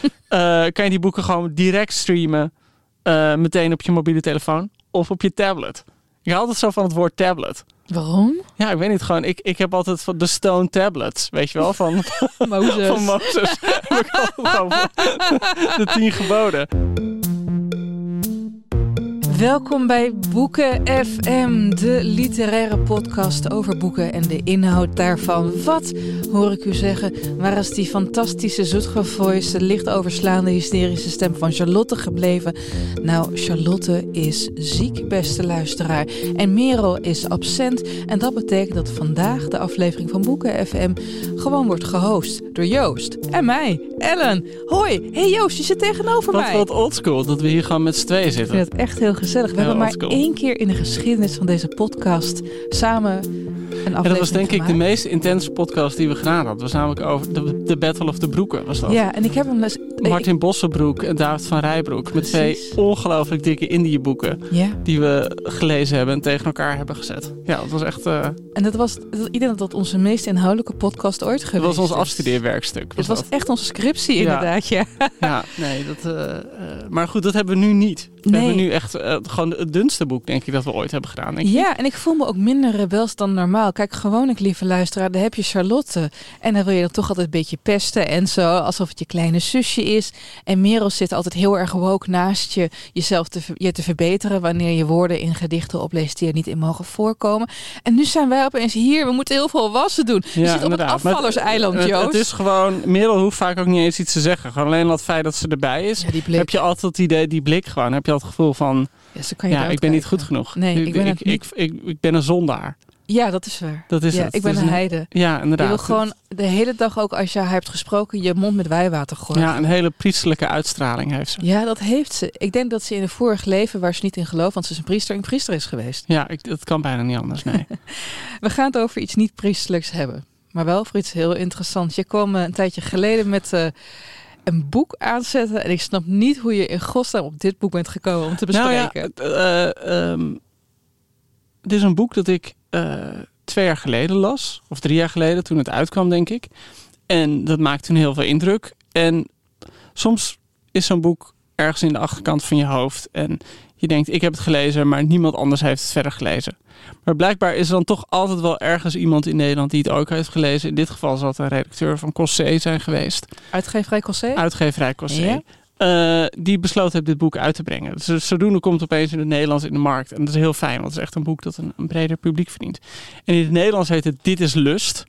kan je die boeken gewoon direct streamen. Uh, meteen op je mobiele telefoon of op je tablet. Ik hou altijd zo van het woord tablet. Waarom? Ja, ik weet niet. Gewoon, ik, ik heb altijd van de Stone Tablets, weet je wel, van Mozes. van Mozes. de tien geboden. Welkom bij Boeken FM, de literaire podcast over boeken en de inhoud daarvan. Wat hoor ik u zeggen? Waar is die fantastische, zoetgevoiste, licht overslaande, hysterische stem van Charlotte gebleven? Nou, Charlotte is ziek, beste luisteraar. En Merel is absent. En dat betekent dat vandaag de aflevering van Boeken FM gewoon wordt gehost door Joost en mij, Ellen. Hoi, hey Joost, je zit tegenover wat, mij. Wat oldschool dat we hier gewoon met z'n tweeën zitten. Ik vind het echt heel gezellig. We hebben maar één keer in de geschiedenis van deze podcast samen een aflevering En dat was denk ik de meest intense podcast die we gedaan hadden. Dat was namelijk over de, de Battle of the Broeken was dat. Ja, en ik heb hem dus... Martin Bossenbroek en David van Rijbroek. Met twee ongelooflijk dikke Indië boeken. Ja. Die we gelezen hebben en tegen elkaar hebben gezet. Ja, dat was echt... Uh... En dat was, ik denk dat dat onze meest inhoudelijke podcast ooit geweest Dat was ons afstudeerwerkstuk. Het was dat. echt onze scriptie inderdaad, ja. Ja, nee, dat... Uh, uh, maar goed, dat hebben we nu niet. We Nee. hebben nu echt gewoon het dunste boek, denk ik, dat we ooit hebben gedaan. Denk ik. Ja, en ik voel me ook minder rebels dan normaal. Kijk, gewoon ik, lieve luisteraar, daar heb je Charlotte. En dan wil je dan toch altijd een beetje pesten en zo, alsof het je kleine zusje is. En Merel zit altijd heel erg woke naast je, jezelf te, je te verbeteren wanneer je woorden in gedichten opleest die er niet in mogen voorkomen. En nu zijn wij opeens hier, we moeten heel veel wassen doen. Ja, je zit op het afvallerseiland, Joost. Het is gewoon, Merel hoeft vaak ook niet eens iets te zeggen. Gewoon alleen dat feit dat ze erbij is. Ja, die. Heb je altijd het idee, die blik gewoon, heb je altijd het gevoel van, Ja, kan je ja, ik ben niet goed genoeg. Nee, ik ben ik, niet. ik, ik, ik ben een zondaar. Ja, dat is waar. Dat is ja, het. ik ben Dus een heide. Ja, inderdaad. Je wil gewoon de hele dag ook als je haar hebt gesproken je mond met wijwater gooien. Ja, een hele priestelijke uitstraling heeft ze. Ja, dat heeft ze. Ik denk dat ze in een vorig leven, waar ze niet in gelooft, want ze is een priester, een priester is geweest. Ja, ik, dat kan bijna niet anders, nee. We gaan het over iets niet priesterlijks hebben. Maar wel voor iets heel interessants. Je kwam eh, een tijdje geleden met eh, een boek aanzetten. En ik snap niet hoe je in godsnaam op dit boek bent gekomen om te Nou bespreken. ja, eh, ehm, dit is een boek dat ik twee jaar geleden las. Of drie jaar geleden, toen het uitkwam, denk ik. En dat maakte toen heel veel indruk. En soms is zo'n boek ergens in de achterkant van je hoofd. En je denkt, ik heb het gelezen, maar niemand anders heeft het verder gelezen. Maar blijkbaar is er dan toch altijd wel ergens iemand in Nederland die het ook heeft gelezen. In dit geval zal het een redacteur van Cossé zijn geweest. Uitgeverij Cossé? Uitgeverij Cossé. Ja. Eh, die besloten heeft dit boek uit te brengen. Dus zodoende komt het opeens in het Nederlands in de markt. En dat is heel fijn, want het is echt een boek dat een, breder publiek verdient. En in het Nederlands heet het Dit is Lust.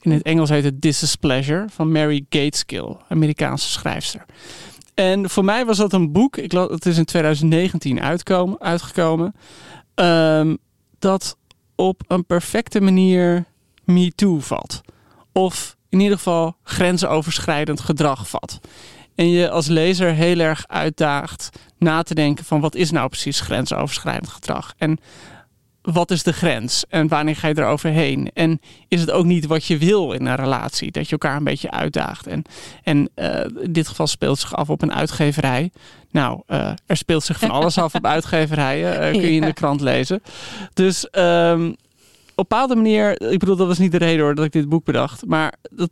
In het Engels heet het This is Pleasure van Mary Gateskill, Amerikaanse schrijfster. En voor mij was dat een boek, ik het is in 2019 uitkomen, uitgekomen, ehm, dat op een perfecte manier Me Too valt. Of in ieder geval grensoverschrijdend gedrag vat. En je als lezer heel erg uitdaagt na te denken van wat is nou precies grensoverschrijdend gedrag? En wat is de grens? En wanneer ga je er overheen? En is het ook niet wat je wil in een relatie? Dat je elkaar een beetje uitdaagt. En, en eh, in dit geval speelt zich af op een uitgeverij. Nou, eh, er speelt zich van alles af op uitgeverijen. eh, kun je in de krant lezen. Dus ehm, op een bepaalde manier... Ik bedoel, dat was niet de reden hoor dat ik dit boek bedacht. Maar dat,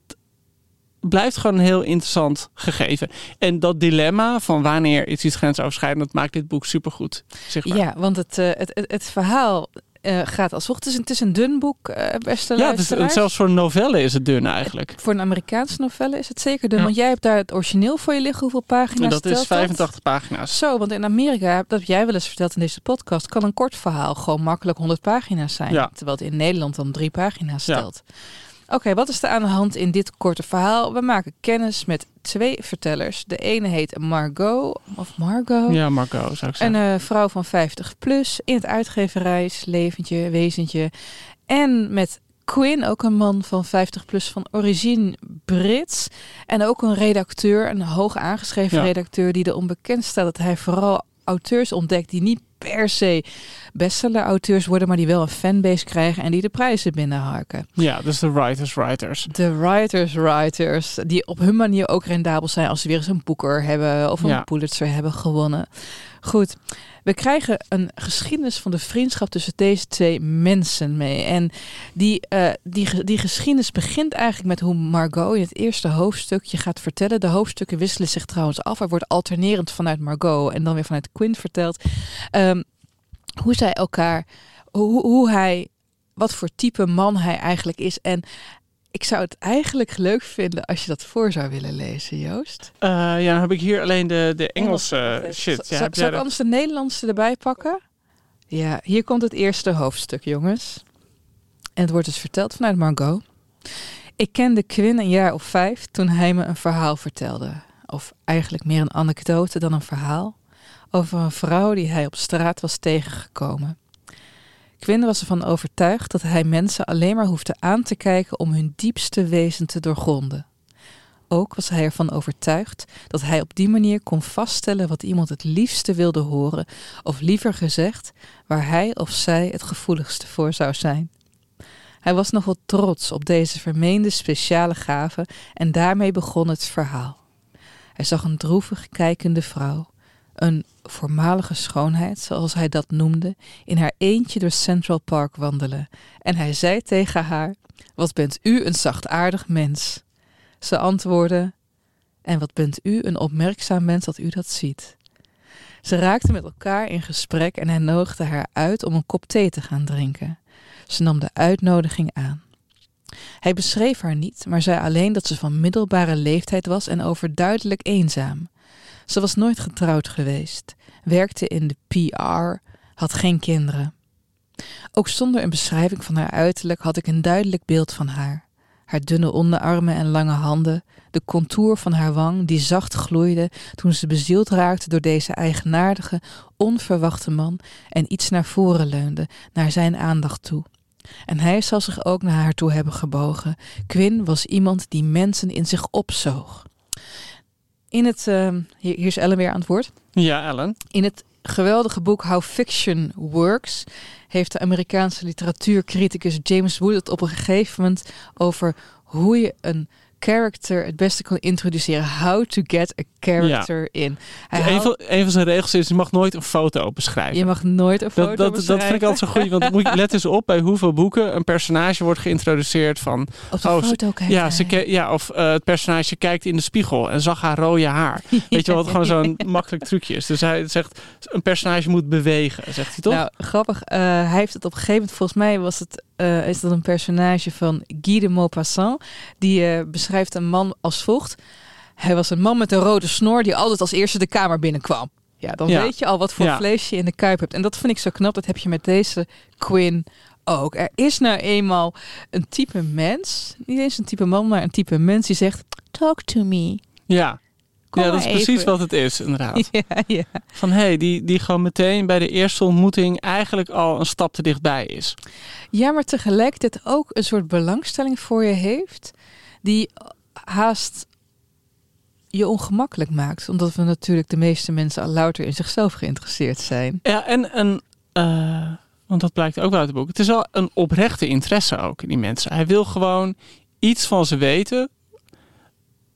blijft gewoon een heel interessant gegeven. En dat dilemma van wanneer is iets grensoverschrijdend, dat maakt dit boek supergoed zichtbaar. Ja, want het, uh, het, het, het, verhaal uh, gaat. Het is, een, het is een dun boek, uh, beste Ja, dus, zelfs voor een novelle is het dun eigenlijk. Voor een Amerikaanse novelle is het zeker dun. Ja. Want jij hebt daar het origineel voor je liggen. Hoeveel pagina's en dat is 85 pagina's. Zo, want in Amerika, dat heb jij wel eens verteld in deze podcast, kan een kort verhaal gewoon makkelijk 100 pagina's zijn. Ja. Terwijl het in Nederland dan drie pagina's stelt. Ja. Oké, wat is er aan de hand in dit korte verhaal? We maken kennis met twee vertellers. De ene heet Margot, of Margot. Ja, Margot zou ik zeggen. Een uh, vrouw van 50 plus in het uitgeverijsleventje, wezentje. En met Quinn, ook een man van 50 plus van origine Brits. En ook een redacteur, een hoog aangeschreven ja. redacteur, die er onbekend staat dat hij vooral auteurs ontdekt die niet per se bestseller-auteurs worden, maar die wel een fanbase krijgen en die de prijzen binnenharken. Ja, dus de writers-writers. De writers-writers, die op hun manier ook rendabel zijn als ze weer eens een Booker hebben of een ja. Pulitzer hebben gewonnen. Goed, we krijgen een geschiedenis van de vriendschap tussen deze twee mensen mee. En die, uh, die, die geschiedenis begint eigenlijk met hoe Margot in het eerste hoofdstukje gaat vertellen. De hoofdstukken wisselen zich trouwens af. Er wordt alternerend vanuit Margot en dan weer vanuit Quinn verteld. Um, hoe zij elkaar, hoe, hoe hij, wat voor type man hij eigenlijk is. En ik zou het eigenlijk leuk vinden als je dat voor zou willen lezen, Joost. Uh, ja, dan heb ik hier alleen de, de Engelse shit. Ja, zou ik de... anders de Nederlandse erbij pakken? Ja, hier komt het eerste hoofdstuk, jongens. En het wordt dus verteld vanuit Margot. Ik kende Quinn een jaar of vijf toen hij me een verhaal vertelde. Of eigenlijk meer een anekdote dan een verhaal. Over een vrouw die hij op straat was tegengekomen. Quinn was ervan overtuigd dat hij mensen alleen maar hoefde aan te kijken om hun diepste wezen te doorgronden. Ook was hij ervan overtuigd dat hij op die manier kon vaststellen wat iemand het liefste wilde horen, of liever gezegd, waar hij of zij het gevoeligste voor zou zijn. Hij was nogal trots op deze vermeende speciale gave en daarmee begon het verhaal. Hij zag een droevig kijkende vrouw, een voormalige schoonheid, zoals hij dat noemde, in haar eentje door Central Park wandelen. En hij zei tegen haar: Wat bent u een zachtaardig mens? Ze antwoordde: En wat bent u een opmerkzaam mens dat u dat ziet? Ze raakten met elkaar in gesprek en hij nodigde haar uit om een kop thee te gaan drinken. Ze nam de uitnodiging aan. Hij beschreef haar niet, maar zei alleen dat ze van middelbare leeftijd was en overduidelijk eenzaam. Ze was nooit getrouwd geweest, werkte in de PR, had geen kinderen. Ook zonder een beschrijving van haar uiterlijk had ik een duidelijk beeld van haar. Haar dunne onderarmen en lange handen, de contour van haar wang die zacht gloeide toen ze bezield raakte door deze eigenaardige, onverwachte man en iets naar voren leunde, naar zijn aandacht toe. En hij zal zich ook naar haar toe hebben gebogen. Quinn was iemand die mensen in zich opzoog. In het, uh, hier, hier is Ellen weer aan het woord. Ja, Ellen. In het geweldige boek How Fiction Works heeft de Amerikaanse literatuurcriticus James Wood het op een gegeven moment over hoe je een character het beste kan introduceren. How to get a character in. Hij een, van, een van zijn regels is, je mag nooit een foto beschrijven. Je mag nooit een foto dat, dat, beschrijven. Dat vind ik altijd zo goed, want moet je, let eens op bij hoeveel boeken een personage wordt geïntroduceerd van... Op de oh, foto kijken. Ja, ze, ja of uh, het personage kijkt in de spiegel en zag haar rode haar. Weet je wat gewoon zo'n makkelijk trucje is. Dus hij zegt, een personage moet bewegen, zegt hij toch? Nou, grappig. Uh, hij heeft het op een gegeven moment, volgens mij was het, uh, is dat een personage van Guy de Maupassant. Die beschrijft een man als volgt. Hij was een man met een rode snor die altijd als eerste de kamer binnenkwam. Ja, dan Ja. weet je al wat voor Ja. vlees je in de kuip hebt. En dat vind ik zo knap. Dat heb je met deze Quinn ook. Er is nou eenmaal een type mens, niet eens een type man, maar een type mens die zegt: Talk to me. Ja, Kom ja dat is precies wat het is, inderdaad. Ja, ja. Van hé, hey, die, die gewoon meteen bij de eerste ontmoeting eigenlijk al een stap te dichtbij is. ja, maar tegelijkertijd ook een soort belangstelling voor je heeft, die haast je ongemakkelijk maakt. Omdat we natuurlijk de meeste mensen al louter in zichzelf geïnteresseerd zijn. Ja, en een, eh, want dat blijkt ook wel uit het boek. Het is wel een oprechte interesse ook in die mensen. Hij wil gewoon iets van ze weten,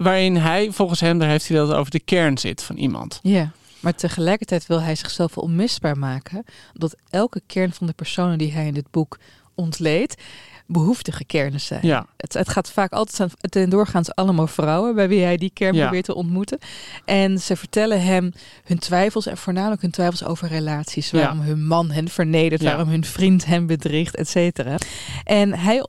waarin hij, volgens hem, daar heeft hij dat over de kern zit van iemand. Ja. Maar tegelijkertijd wil hij zichzelf onmisbaar maken. Omdat elke kern van de personen die hij in dit boek ontleedt, behoeftige kernen zijn. Ja. Het, het gaat vaak altijd aan, ten doorgaans allemaal vrouwen bij wie hij die kern Ja. probeert te ontmoeten. En ze vertellen hem hun twijfels en voornamelijk hun twijfels over relaties. Ja. Waarom hun man hen vernedert, waarom hun vriend hen bedriegt, et cetera. En hij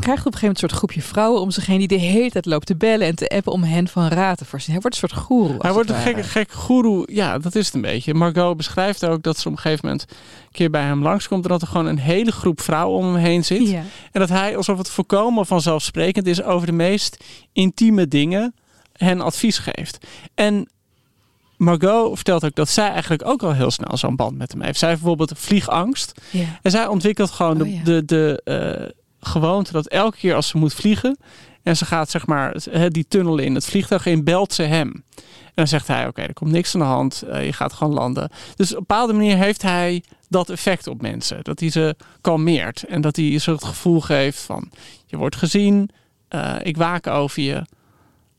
krijgt op een gegeven moment een soort groepje vrouwen om zich heen die de hele tijd loopt te bellen en te appen om hen van raad te voorzien. Hij wordt een soort goeroe. Hij wordt een gekke, gek goeroe. Ja, dat is het een beetje. Margot beschrijft ook dat ze op een gegeven moment een keer bij hem langskomt. En dat er gewoon een hele groep vrouwen om hem heen zit. Ja. En dat hij, alsof het voorkomen vanzelfsprekend is, over de meest intieme dingen hen advies geeft. En Margot vertelt ook dat zij eigenlijk ook al heel snel zo'n band met hem heeft. Zij heeft bijvoorbeeld vliegangst. Ja. En zij ontwikkelt gewoon de, Oh, ja. de, de eh, gewoonte dat elke keer als ze moet vliegen. En ze gaat zeg maar die tunnel in, het vliegtuig in, belt ze hem. En dan zegt hij, oké, er komt niks aan de hand. eh, je gaat gewoon landen. Dus op een bepaalde manier heeft hij dat effect op mensen. Dat hij ze kalmeert. En dat hij ze het gevoel geeft van, je wordt gezien. eh, ik waak over je.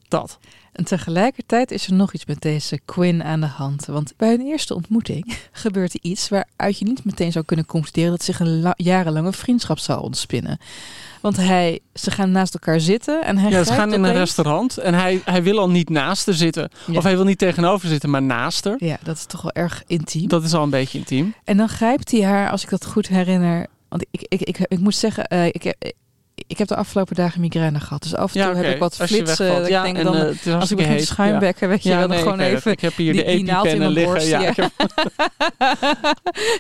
Dat. En tegelijkertijd is er nog iets met deze Quinn aan de hand. Want bij hun eerste ontmoeting gebeurt er iets waaruit je niet meteen zou kunnen concluderen dat zich een la- jarenlange vriendschap zal ontspinnen. Want hij, ze gaan naast elkaar zitten en hij Ja, ze gaan in een restaurant. En hij, hij wil al niet naast haar zitten. Ja. Of hij wil niet tegenover zitten, maar naast haar. Ja, dat is toch wel erg intiem. Dat is al een beetje intiem. En dan grijpt hij haar, als ik dat goed herinner. Want ik, ik, ik, ik, moet zeggen, eh, ik, heb, ik heb de afgelopen dagen migraine gehad. Dus af en toe Ja, heb ik wat Als je flitsen. wegvalt. dat Ja, ik denk en, dan, eh, is als ik begin te schuimbekken, weet je Ja, wel, dan nee, gewoon ik even. Ik heb hier de die- die naald in mijn liggen. borst, Ja, ja. ik heb-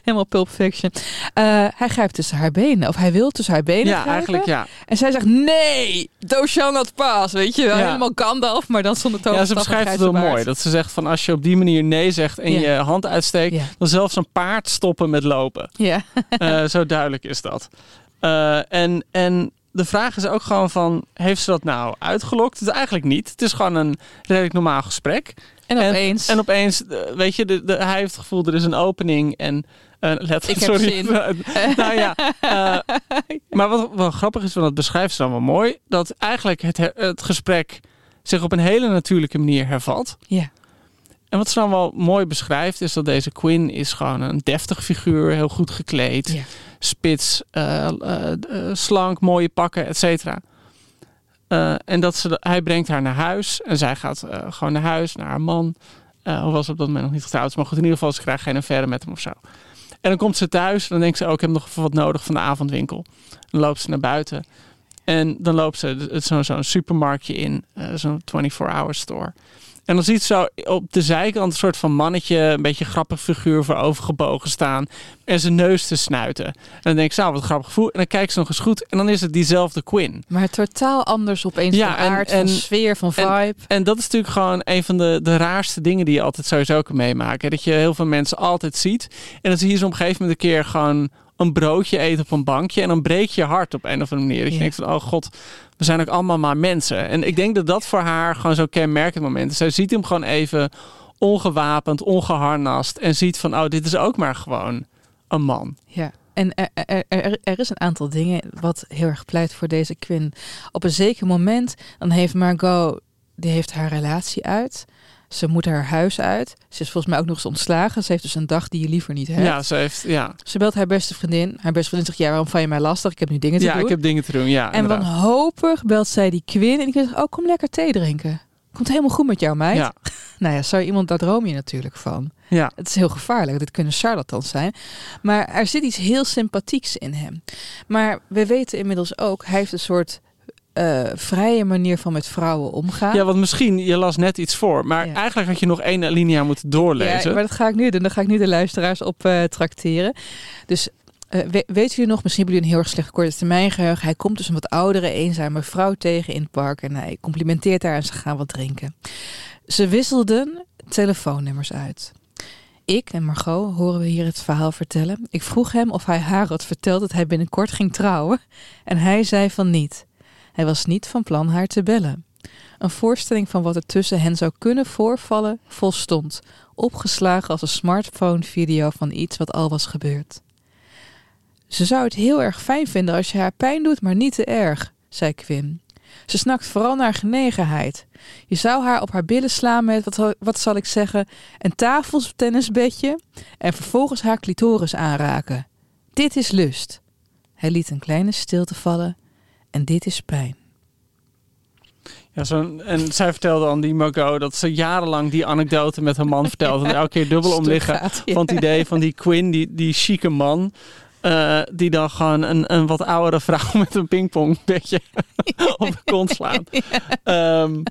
Helemaal Pulp Fiction. Eh, hij grijpt tussen haar benen. Of hij wil tussen haar benen ja, grijpen. eigenlijk ja. En zij zegt, nee, thou shall not pass. Weet je wel, Ja. helemaal Gandalf, maar dan zonder Ja, toverstaf ze beschrijft het wel mooi. Dat ze zegt van als je op die manier nee zegt en Ja. je hand uitsteekt, Ja. dan zelfs een paard stoppen met lopen. Ja. Eh, zo duidelijk is dat. Eh, en, en de vraag is ook gewoon van, heeft ze dat nou uitgelokt? Het is eigenlijk niet. Het is gewoon een redelijk normaal gesprek. En opeens... En opeens, eh, weet je, de, de, hij heeft het gevoel, er is een opening en... eh, let, Ik heb sorry. zin. nou ja, eh, maar wat wel grappig is, want dat beschrijft ze dan wel mooi, dat eigenlijk het, het gesprek zich op een hele natuurlijke manier hervat. Ja. En wat ze dan wel mooi beschrijft, is dat deze Quinn is gewoon een deftig figuur, heel goed gekleed, Ja. spits, eh, eh, eh, slank, mooie pakken, et cetera. En dat ze, hij brengt haar naar huis en zij gaat gewoon naar huis, naar haar man. Hoewel ze op dat moment nog niet getrouwd is. Maar goed, in ieder geval, ze krijgt geen affaire met hem of zo. En dan komt ze thuis en dan denkt ze, oh, ik heb nog even wat nodig van de avondwinkel. Dan loopt ze naar buiten. En dan loopt ze het- zo'n zo'n supermarktje in, zo'n 24-hour store. En dan ziet ze zo op de zijkant een soort van mannetje, een beetje grappig figuur voor overgebogen staan. En zijn neus te snuiten. En dan denk ik, zo, wat grappig gevoel. En dan kijkt ze nog eens goed en dan is het diezelfde Quinn. Maar totaal anders opeens Ja, van aard, en- van sfeer, van en- vibe. En dat is natuurlijk gewoon een van de, de raarste dingen die je altijd sowieso kan meemaken. Dat je heel veel mensen altijd ziet. En dan zie je ze op een gegeven moment een keer gewoon een broodje eten op een bankje. En dan breek je hart op een of andere manier. Dat je denkt van, oh god, we zijn ook allemaal maar mensen. En ik denk dat dat voor haar gewoon zo'n kenmerkend moment is. Zij ziet hem gewoon even ongewapend, ongeharnast. En ziet van, oh, dit is ook maar gewoon een man. Ja. En er, er, er, er is een aantal dingen wat heel erg pleit voor deze Quinn. Op een zeker moment, dan heeft Margot, die heeft haar relatie uit. Ze moet haar huis uit. Ze is volgens mij ook nog eens ontslagen. Ze heeft dus een dag die je liever niet hebt. Ja, ze heeft, ja. Ze belt haar beste vriendin. Haar beste vriendin zegt, ja, waarom val je mij lastig? Ik heb nu dingen te Ja, doen. ik heb dingen te doen. Ja, en inderdaad. wanhopig belt zij die Quinn. En die zegt, oh, kom lekker thee drinken. Komt helemaal goed met jou, meid. Ja, Nou ja, zou iemand, daar droom je natuurlijk van. ja. Het is heel gevaarlijk. Dit kunnen charlatans zijn. Maar er zit iets heel sympathieks in hem. Maar we weten inmiddels ook, hij heeft een soort eh, vrije manier van met vrouwen omgaan. Ja, want misschien, je las net iets voor. Maar Ja. eigenlijk had je nog één alinea moeten doorlezen. Ja, maar dat ga ik nu doen. Daar ga ik nu de luisteraars op trakteren. Dus eh, we- weten jullie nog, misschien hebben jullie een heel erg slecht korte termijn geheugen. Hij komt dus een wat oudere, eenzame vrouw tegen in het park. En hij complimenteert haar en ze gaan wat drinken. Ze wisselden telefoonnummers uit. Ik en Margot horen we hier het verhaal vertellen. Ik vroeg hem of hij haar had verteld dat hij binnenkort ging trouwen. En hij zei van niet. Hij was niet van plan haar te bellen. Een voorstelling van wat er tussen hen zou kunnen voorvallen volstond, opgeslagen als een smartphone-video van iets wat al was gebeurd. Ze zou het heel erg fijn vinden als je haar pijn doet, maar niet te erg, zei Quinn. Ze snakt vooral naar genegenheid. Je zou haar op haar billen slaan met, wat, wat zal ik zeggen, een tafeltennisbedje en vervolgens haar clitoris aanraken. Dit is lust. Hij liet een kleine stilte vallen. En dit is pijn. Ja, zo'n, en zij vertelde aan die Margot dat ze jarenlang die anekdote met haar man vertelde. En elke keer dubbel om liggen van het idee van die Quinn, die, die chique man. eh, die dan gewoon een, een wat oudere vrouw met een pingpongbedje op de kont slaan. Ehm,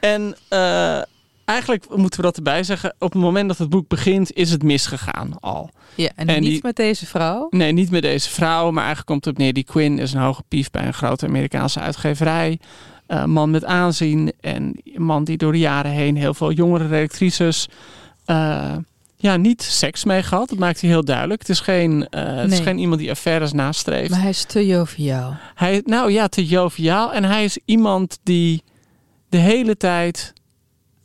en eh, eigenlijk moeten we dat erbij zeggen. Op het moment dat het boek begint, is het misgegaan al. Ja, en, En niet die- met deze vrouw. Nee, niet met deze vrouw, maar eigenlijk komt het op neer. Die Quinn is een hoge pief bij een grote Amerikaanse uitgeverij. Eh, man met aanzien en een man die door de jaren heen heel veel jongere redactrices eh, ja, niet seks mee gehad. Dat maakt hij heel duidelijk. Het is geen, eh, het is geen iemand die affaires nastreeft. Maar hij is te joviaal. Hij, nou ja, te joviaal. En hij is iemand die de hele tijd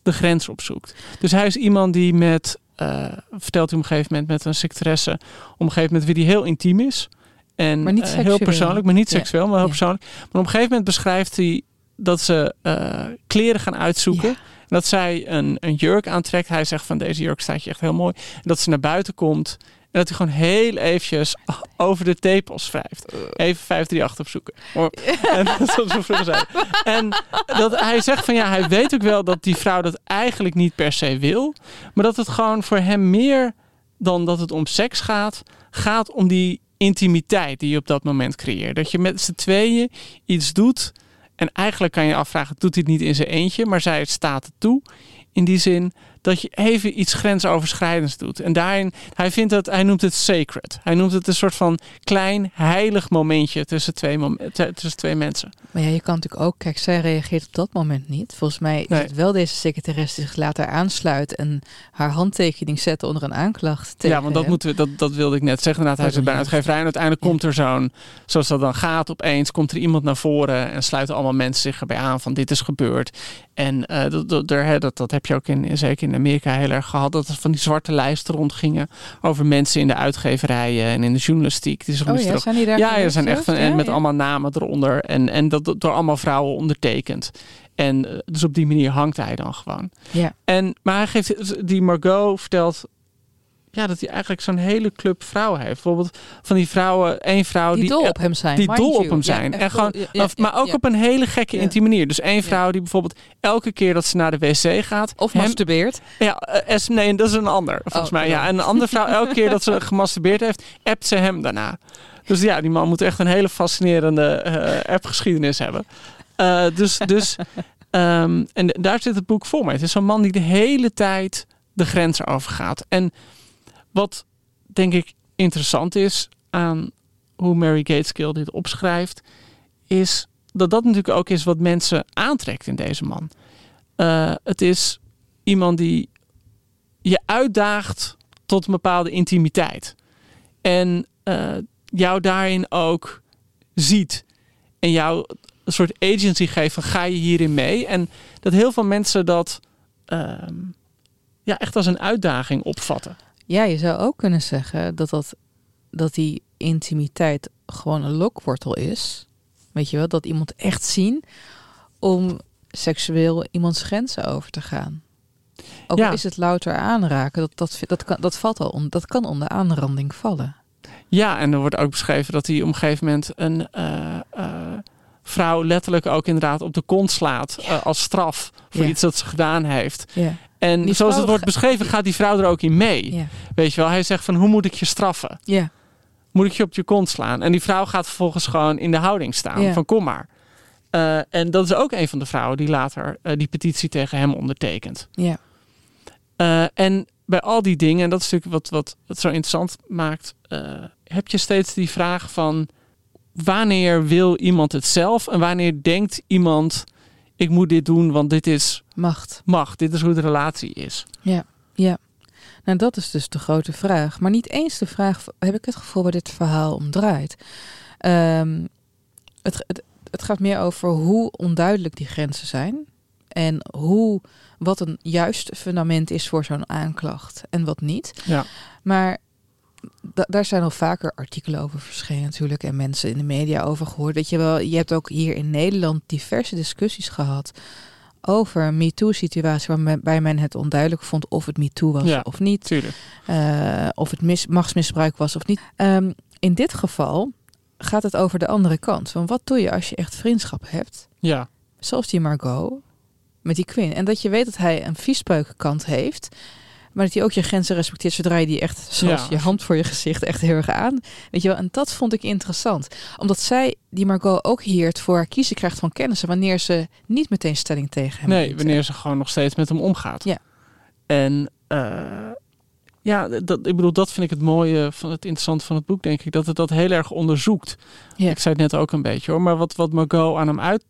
de grens opzoekt. Dus hij is iemand die met, eh, vertelt hij op een gegeven moment met een secretaresse, op een gegeven moment wie die heel intiem is. En Maar niet eh, heel persoonlijk, maar niet Ja. seksueel, maar heel Ja. persoonlijk. Maar op een gegeven moment beschrijft hij dat ze eh, kleren gaan uitzoeken. Ja. Dat zij een, een jurk aantrekt. Hij zegt van deze jurk staat je echt heel mooi. En dat ze naar buiten komt. En dat hij gewoon heel eventjes over de tepels wrijft. Even 538 opzoeken. En dat we vroeger zeiden. En dat hij zegt van ja, hij weet ook wel dat die vrouw dat eigenlijk niet per se wil. Maar dat het gewoon voor hem meer dan dat het om seks gaat, gaat om die intimiteit die je op dat moment creëert. Dat je met z'n tweeën iets doet. En eigenlijk kan je afvragen, doet hij het niet in zijn eentje? Maar zij staat het toe. In die zin dat je even iets grensoverschrijdends doet. En daarin, hij vindt het, hij noemt het sacred. Hij noemt het een soort van klein heilig momentje tussen twee, mom- tussen twee mensen. Maar ja, je kan natuurlijk ook, kijk, zij reageert op dat moment niet. Volgens mij is Nee. het wel deze secretaresse die zich later aansluit en haar handtekening zet onder een aanklacht. Tegen ja, want dat, hem. moeten we, dat, dat wilde ik net zeggen. Inderdaad, hij zit bij uitgeverij en uiteindelijk Ja. komt er zo'n, zoals dat dan gaat, opeens komt er iemand naar voren en sluiten allemaal mensen zich erbij aan van dit is gebeurd. En eh, dat, dat, dat, dat heb je ook in, zeker in Amerika heel erg gehad, dat er van die zwarte lijsten rondgingen over mensen in de uitgeverijen en in de journalistiek. Die Oh ja, zijn die daar ja, er zijn echt en Ja, met ja. allemaal namen eronder en, en dat dat door allemaal vrouwen ondertekend. En eh, dus op die manier hangt hij dan gewoon. Ja. En, maar hij geeft, die Margot vertelt ja, dat hij eigenlijk zo'n hele club vrouwen heeft. Bijvoorbeeld van die vrouwen, één vrouw Die die, dol op hem zijn. die dol op hem zijn. en gewoon, ja, ja, maar ook op een hele gekke, intieme manier. Dus één vrouw die bijvoorbeeld elke keer dat ze naar de wc gaat... Of hem- masturbeert. ja, eh, nee, dat is een ander, volgens Oh, mij. Ja, en een andere vrouw, elke keer dat ze gemasturbeerd heeft, appt ze hem daarna. Dus ja, die man moet echt een hele fascinerende eh appgeschiedenis hebben. Eh, dus, dus ehm, en daar zit het boek voor mee. Het is zo'n man die de hele tijd de grenzen overgaat. En wat denk ik interessant is aan hoe Mary Gateskill dit opschrijft, is dat dat natuurlijk ook is wat mensen aantrekt in deze man. Eh, het is iemand die je uitdaagt tot een bepaalde intimiteit. En eh, jou daarin ook ziet. En jou een soort agency geeft van ga je hierin mee. En dat heel veel mensen dat ehm, ja, echt als een uitdaging opvatten. Ja, je zou ook kunnen zeggen dat, dat, dat die intimiteit gewoon een lokwortel is. Weet je wel, dat iemand echt zien om seksueel iemands grenzen over te gaan. Ook Ja. is het louter aanraken, dat, dat, dat, kan, dat, valt al on, dat kan onder aanranding vallen. Ja, en er wordt ook beschreven dat hij op een gegeven moment een eh, eh, vrouw letterlijk ook inderdaad op de kont slaat eh, als straf voor Ja. iets dat ze gedaan heeft. En Die zoals het wordt beschreven, gaat die vrouw er ook in mee. Ja. Weet je wel, hij zegt van hoe moet ik je straffen? Ja. Moet ik je op je kont slaan? En die vrouw gaat vervolgens gewoon in de houding staan Ja. van kom maar. Eh, en dat is ook een van de vrouwen die later eh, die petitie tegen hem ondertekent. Ja. Eh, en bij al die dingen, en dat is natuurlijk wat, wat het zo interessant maakt, heb je steeds die vraag van wanneer wil iemand het zelf en wanneer denkt iemand ik moet dit doen, want dit is Macht. macht, dit is hoe de relatie is. Ja. Ja. Nou, dat is dus de grote vraag. Maar niet eens de vraag, heb ik het gevoel waar dit verhaal om draait. Ehm, het, het, het gaat meer over hoe onduidelijk die grenzen zijn. En hoe, wat een juist fundament is voor zo'n aanklacht en wat niet. Ja. Maar da- daar zijn al vaker artikelen over verschenen natuurlijk. En mensen in de media over gehoord. Weet je wel, je hebt ook hier in Nederland diverse discussies gehad over een MeToo-situatie waarbij men het onduidelijk vond of het MeToo was Ja. of niet. Eh, of het mis, machtsmisbruik was of niet. Ehm, in dit geval gaat het over de andere kant. Van wat doe je als je echt vriendschap hebt? Ja. Zoals die Margot met die Quinn. En dat je weet dat hij een viespeukenkant heeft. Maar dat hij ook je grenzen respecteert zodra je die echt, zoals Ja. je hand voor je gezicht, echt heel erg aan. Weet je wel, en dat vond ik interessant. Omdat zij, die Margot, ook heert voor haar kiezen krijgt van kennissen. Wanneer ze niet meteen stelling tegen hem Nee, wanneer ze gewoon nog steeds met hem omgaat. Ja. En eh, ja, dat, ik bedoel, dat vind ik het mooie van het interessante van het boek, denk ik. Dat het dat heel erg onderzoekt. Ja. Ik zei het net ook een beetje hoor. Maar wat, wat Margot aan hem uit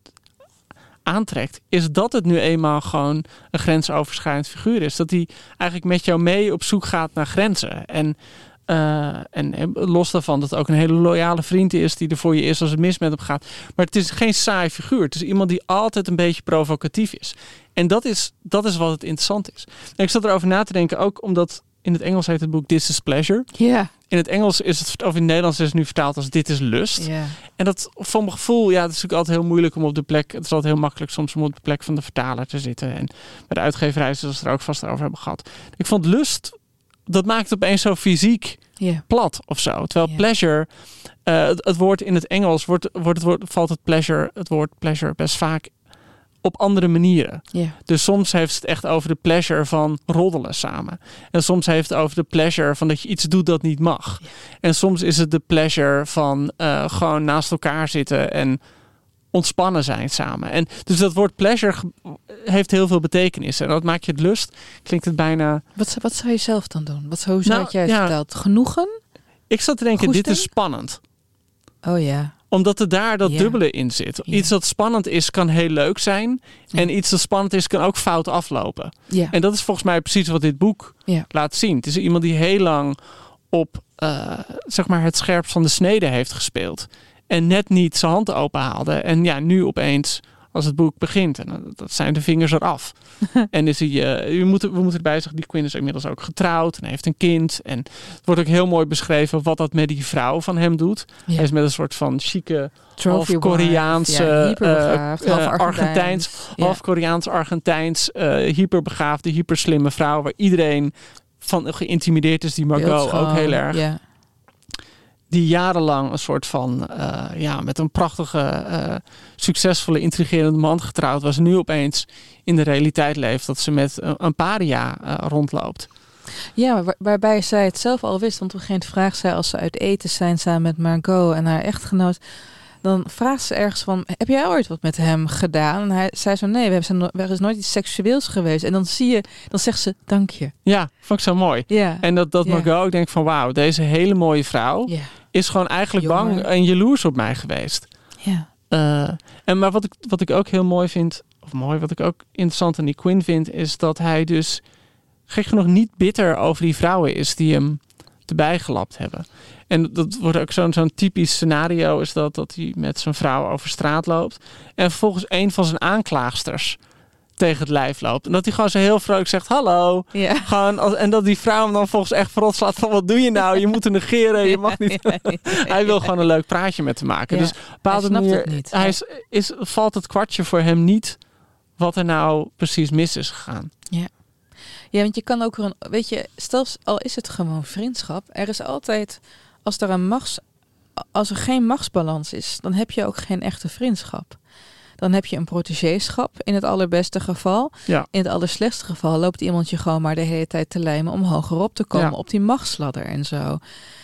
aantrekt, is dat het nu eenmaal gewoon een grensoverschrijdend figuur is. Dat hij eigenlijk met jou mee op zoek gaat naar grenzen. En, eh, en, en los daarvan dat het ook een hele loyale vriend is die er voor je is als het mis met hem gaat. Maar het is geen saai figuur. Het is iemand die altijd een beetje provocatief is. En dat is, dat is wat het interessant is. En ik zat erover na te denken, ook omdat in het Engels heet het boek This is Pleasure. Ja, In het Engels is het, of in het Nederlands is het nu vertaald als Dit is Lust. En dat voor mijn gevoel, ja, het is natuurlijk altijd heel moeilijk om op de plek. Het is altijd heel makkelijk soms om op de plek van de vertaler te zitten. En bij de uitgeverij zullen ze het er ook vast over hebben gehad. Ik vond lust, dat maakt het opeens zo fysiek ja. plat of zo. Terwijl pleasure, eh, het, het woord in het Engels wordt, wordt het woord, valt het pleasure, het woord pleasure best vaak op andere manieren. ja. Dus soms heeft het echt over de pleasure van roddelen samen. En soms heeft het over de pleasure van dat je iets doet dat niet mag. En soms is het de pleasure van eh, gewoon naast elkaar zitten en ontspannen zijn samen. En dus dat woord pleasure heeft heel veel betekenis. En dat maakt je het lust. Klinkt het bijna. Wat, zou- wat zou je zelf dan doen? Wat zou, hoe zou Nou, jij ja. verteld? Genoegen? Ik zat te denken, dit is spannend. Oh ja. Omdat er daar dat Ja. dubbele in zit. Ja. Iets dat spannend is, kan heel leuk zijn. Ja. En iets dat spannend is, kan ook fout aflopen. En dat is volgens mij precies wat dit boek laat zien. Het is iemand die heel lang op eh, zeg maar het scherpst van de snede heeft gespeeld. En net niet zijn hand openhaalde. En ja, nu opeens, als het boek begint, en dat- zijn de vingers eraf. en is hij, eh, je moet, we moeten erbij zeggen, die Quinn is inmiddels ook getrouwd en heeft een kind. En het wordt ook heel mooi beschreven wat dat met die vrouw van hem doet. Ja. Hij is met een soort van chique, half Koreaanse, ja, hyperbegaafd, eh, half eh, Argentijns. Argentijns, Ja. half Koreaans-Argentijns, eh hyperbegaafde, hyperslimme vrouw, waar iedereen van geïntimideerd is, die Margot ook heel erg. Ja. Die jarenlang een soort van, eh, ja, met een prachtige, eh, succesvolle, intrigerende man getrouwd was. Nu opeens in de realiteit leeft dat ze met een, een paria eh, rondloopt. Ja, waar- waarbij zij het zelf al wist. Want op een gegeven moment vraagt zij als ze uit eten zijn samen met Margot en haar echtgenoot. Dan vraagt ze ergens van, heb jij ooit wat met hem gedaan? En hij zei zo, nee, we hebben er is nooit iets seksueels geweest. En dan zie je, dan zegt ze, dank je. Ja, vond ik zo mooi. Ja, En dat, dat Ja. Margot ook denkt van wauw, deze hele mooie vrouw ja, is gewoon eigenlijk bang en jaloers op mij geweest. ja. Eh, en maar wat ik, wat ik ook heel mooi vind, of mooi, wat ik ook interessant aan die Quinn vind, is dat hij dus gek genoeg niet bitter over die vrouwen is die hem erbij gelapt hebben. En dat wordt ook zo'n zo'n typisch scenario, is dat, dat hij met zijn vrouw over straat loopt en vervolgens een van zijn aanklaagsters tegen het lijf loopt. En dat hij gewoon zo heel vrolijk zegt, hallo. ja. Gewoon, als, en dat die vrouw hem dan volgens echt verrot slaat van, wat doe je nou? Je moet negeren, je mag niet. Ja, ja, ja. Hij wil gewoon een leuk praatje met hem maken. Ja. Dus bepaalde snapt manier niet. Hij Ja. is, is, valt het kwartje voor hem niet wat er nou precies mis is gegaan. Ja, want je kan ook een, weet je, stel al is het gewoon vriendschap, er is altijd, als er een machts, als er geen machtsbalans is, dan heb je ook geen echte vriendschap. Dan heb je een protégéschap in het allerbeste geval. Ja. In het allerslechtste geval loopt iemand je gewoon maar de hele tijd te lijmen om hogerop te komen Ja. op die machtsladder en zo.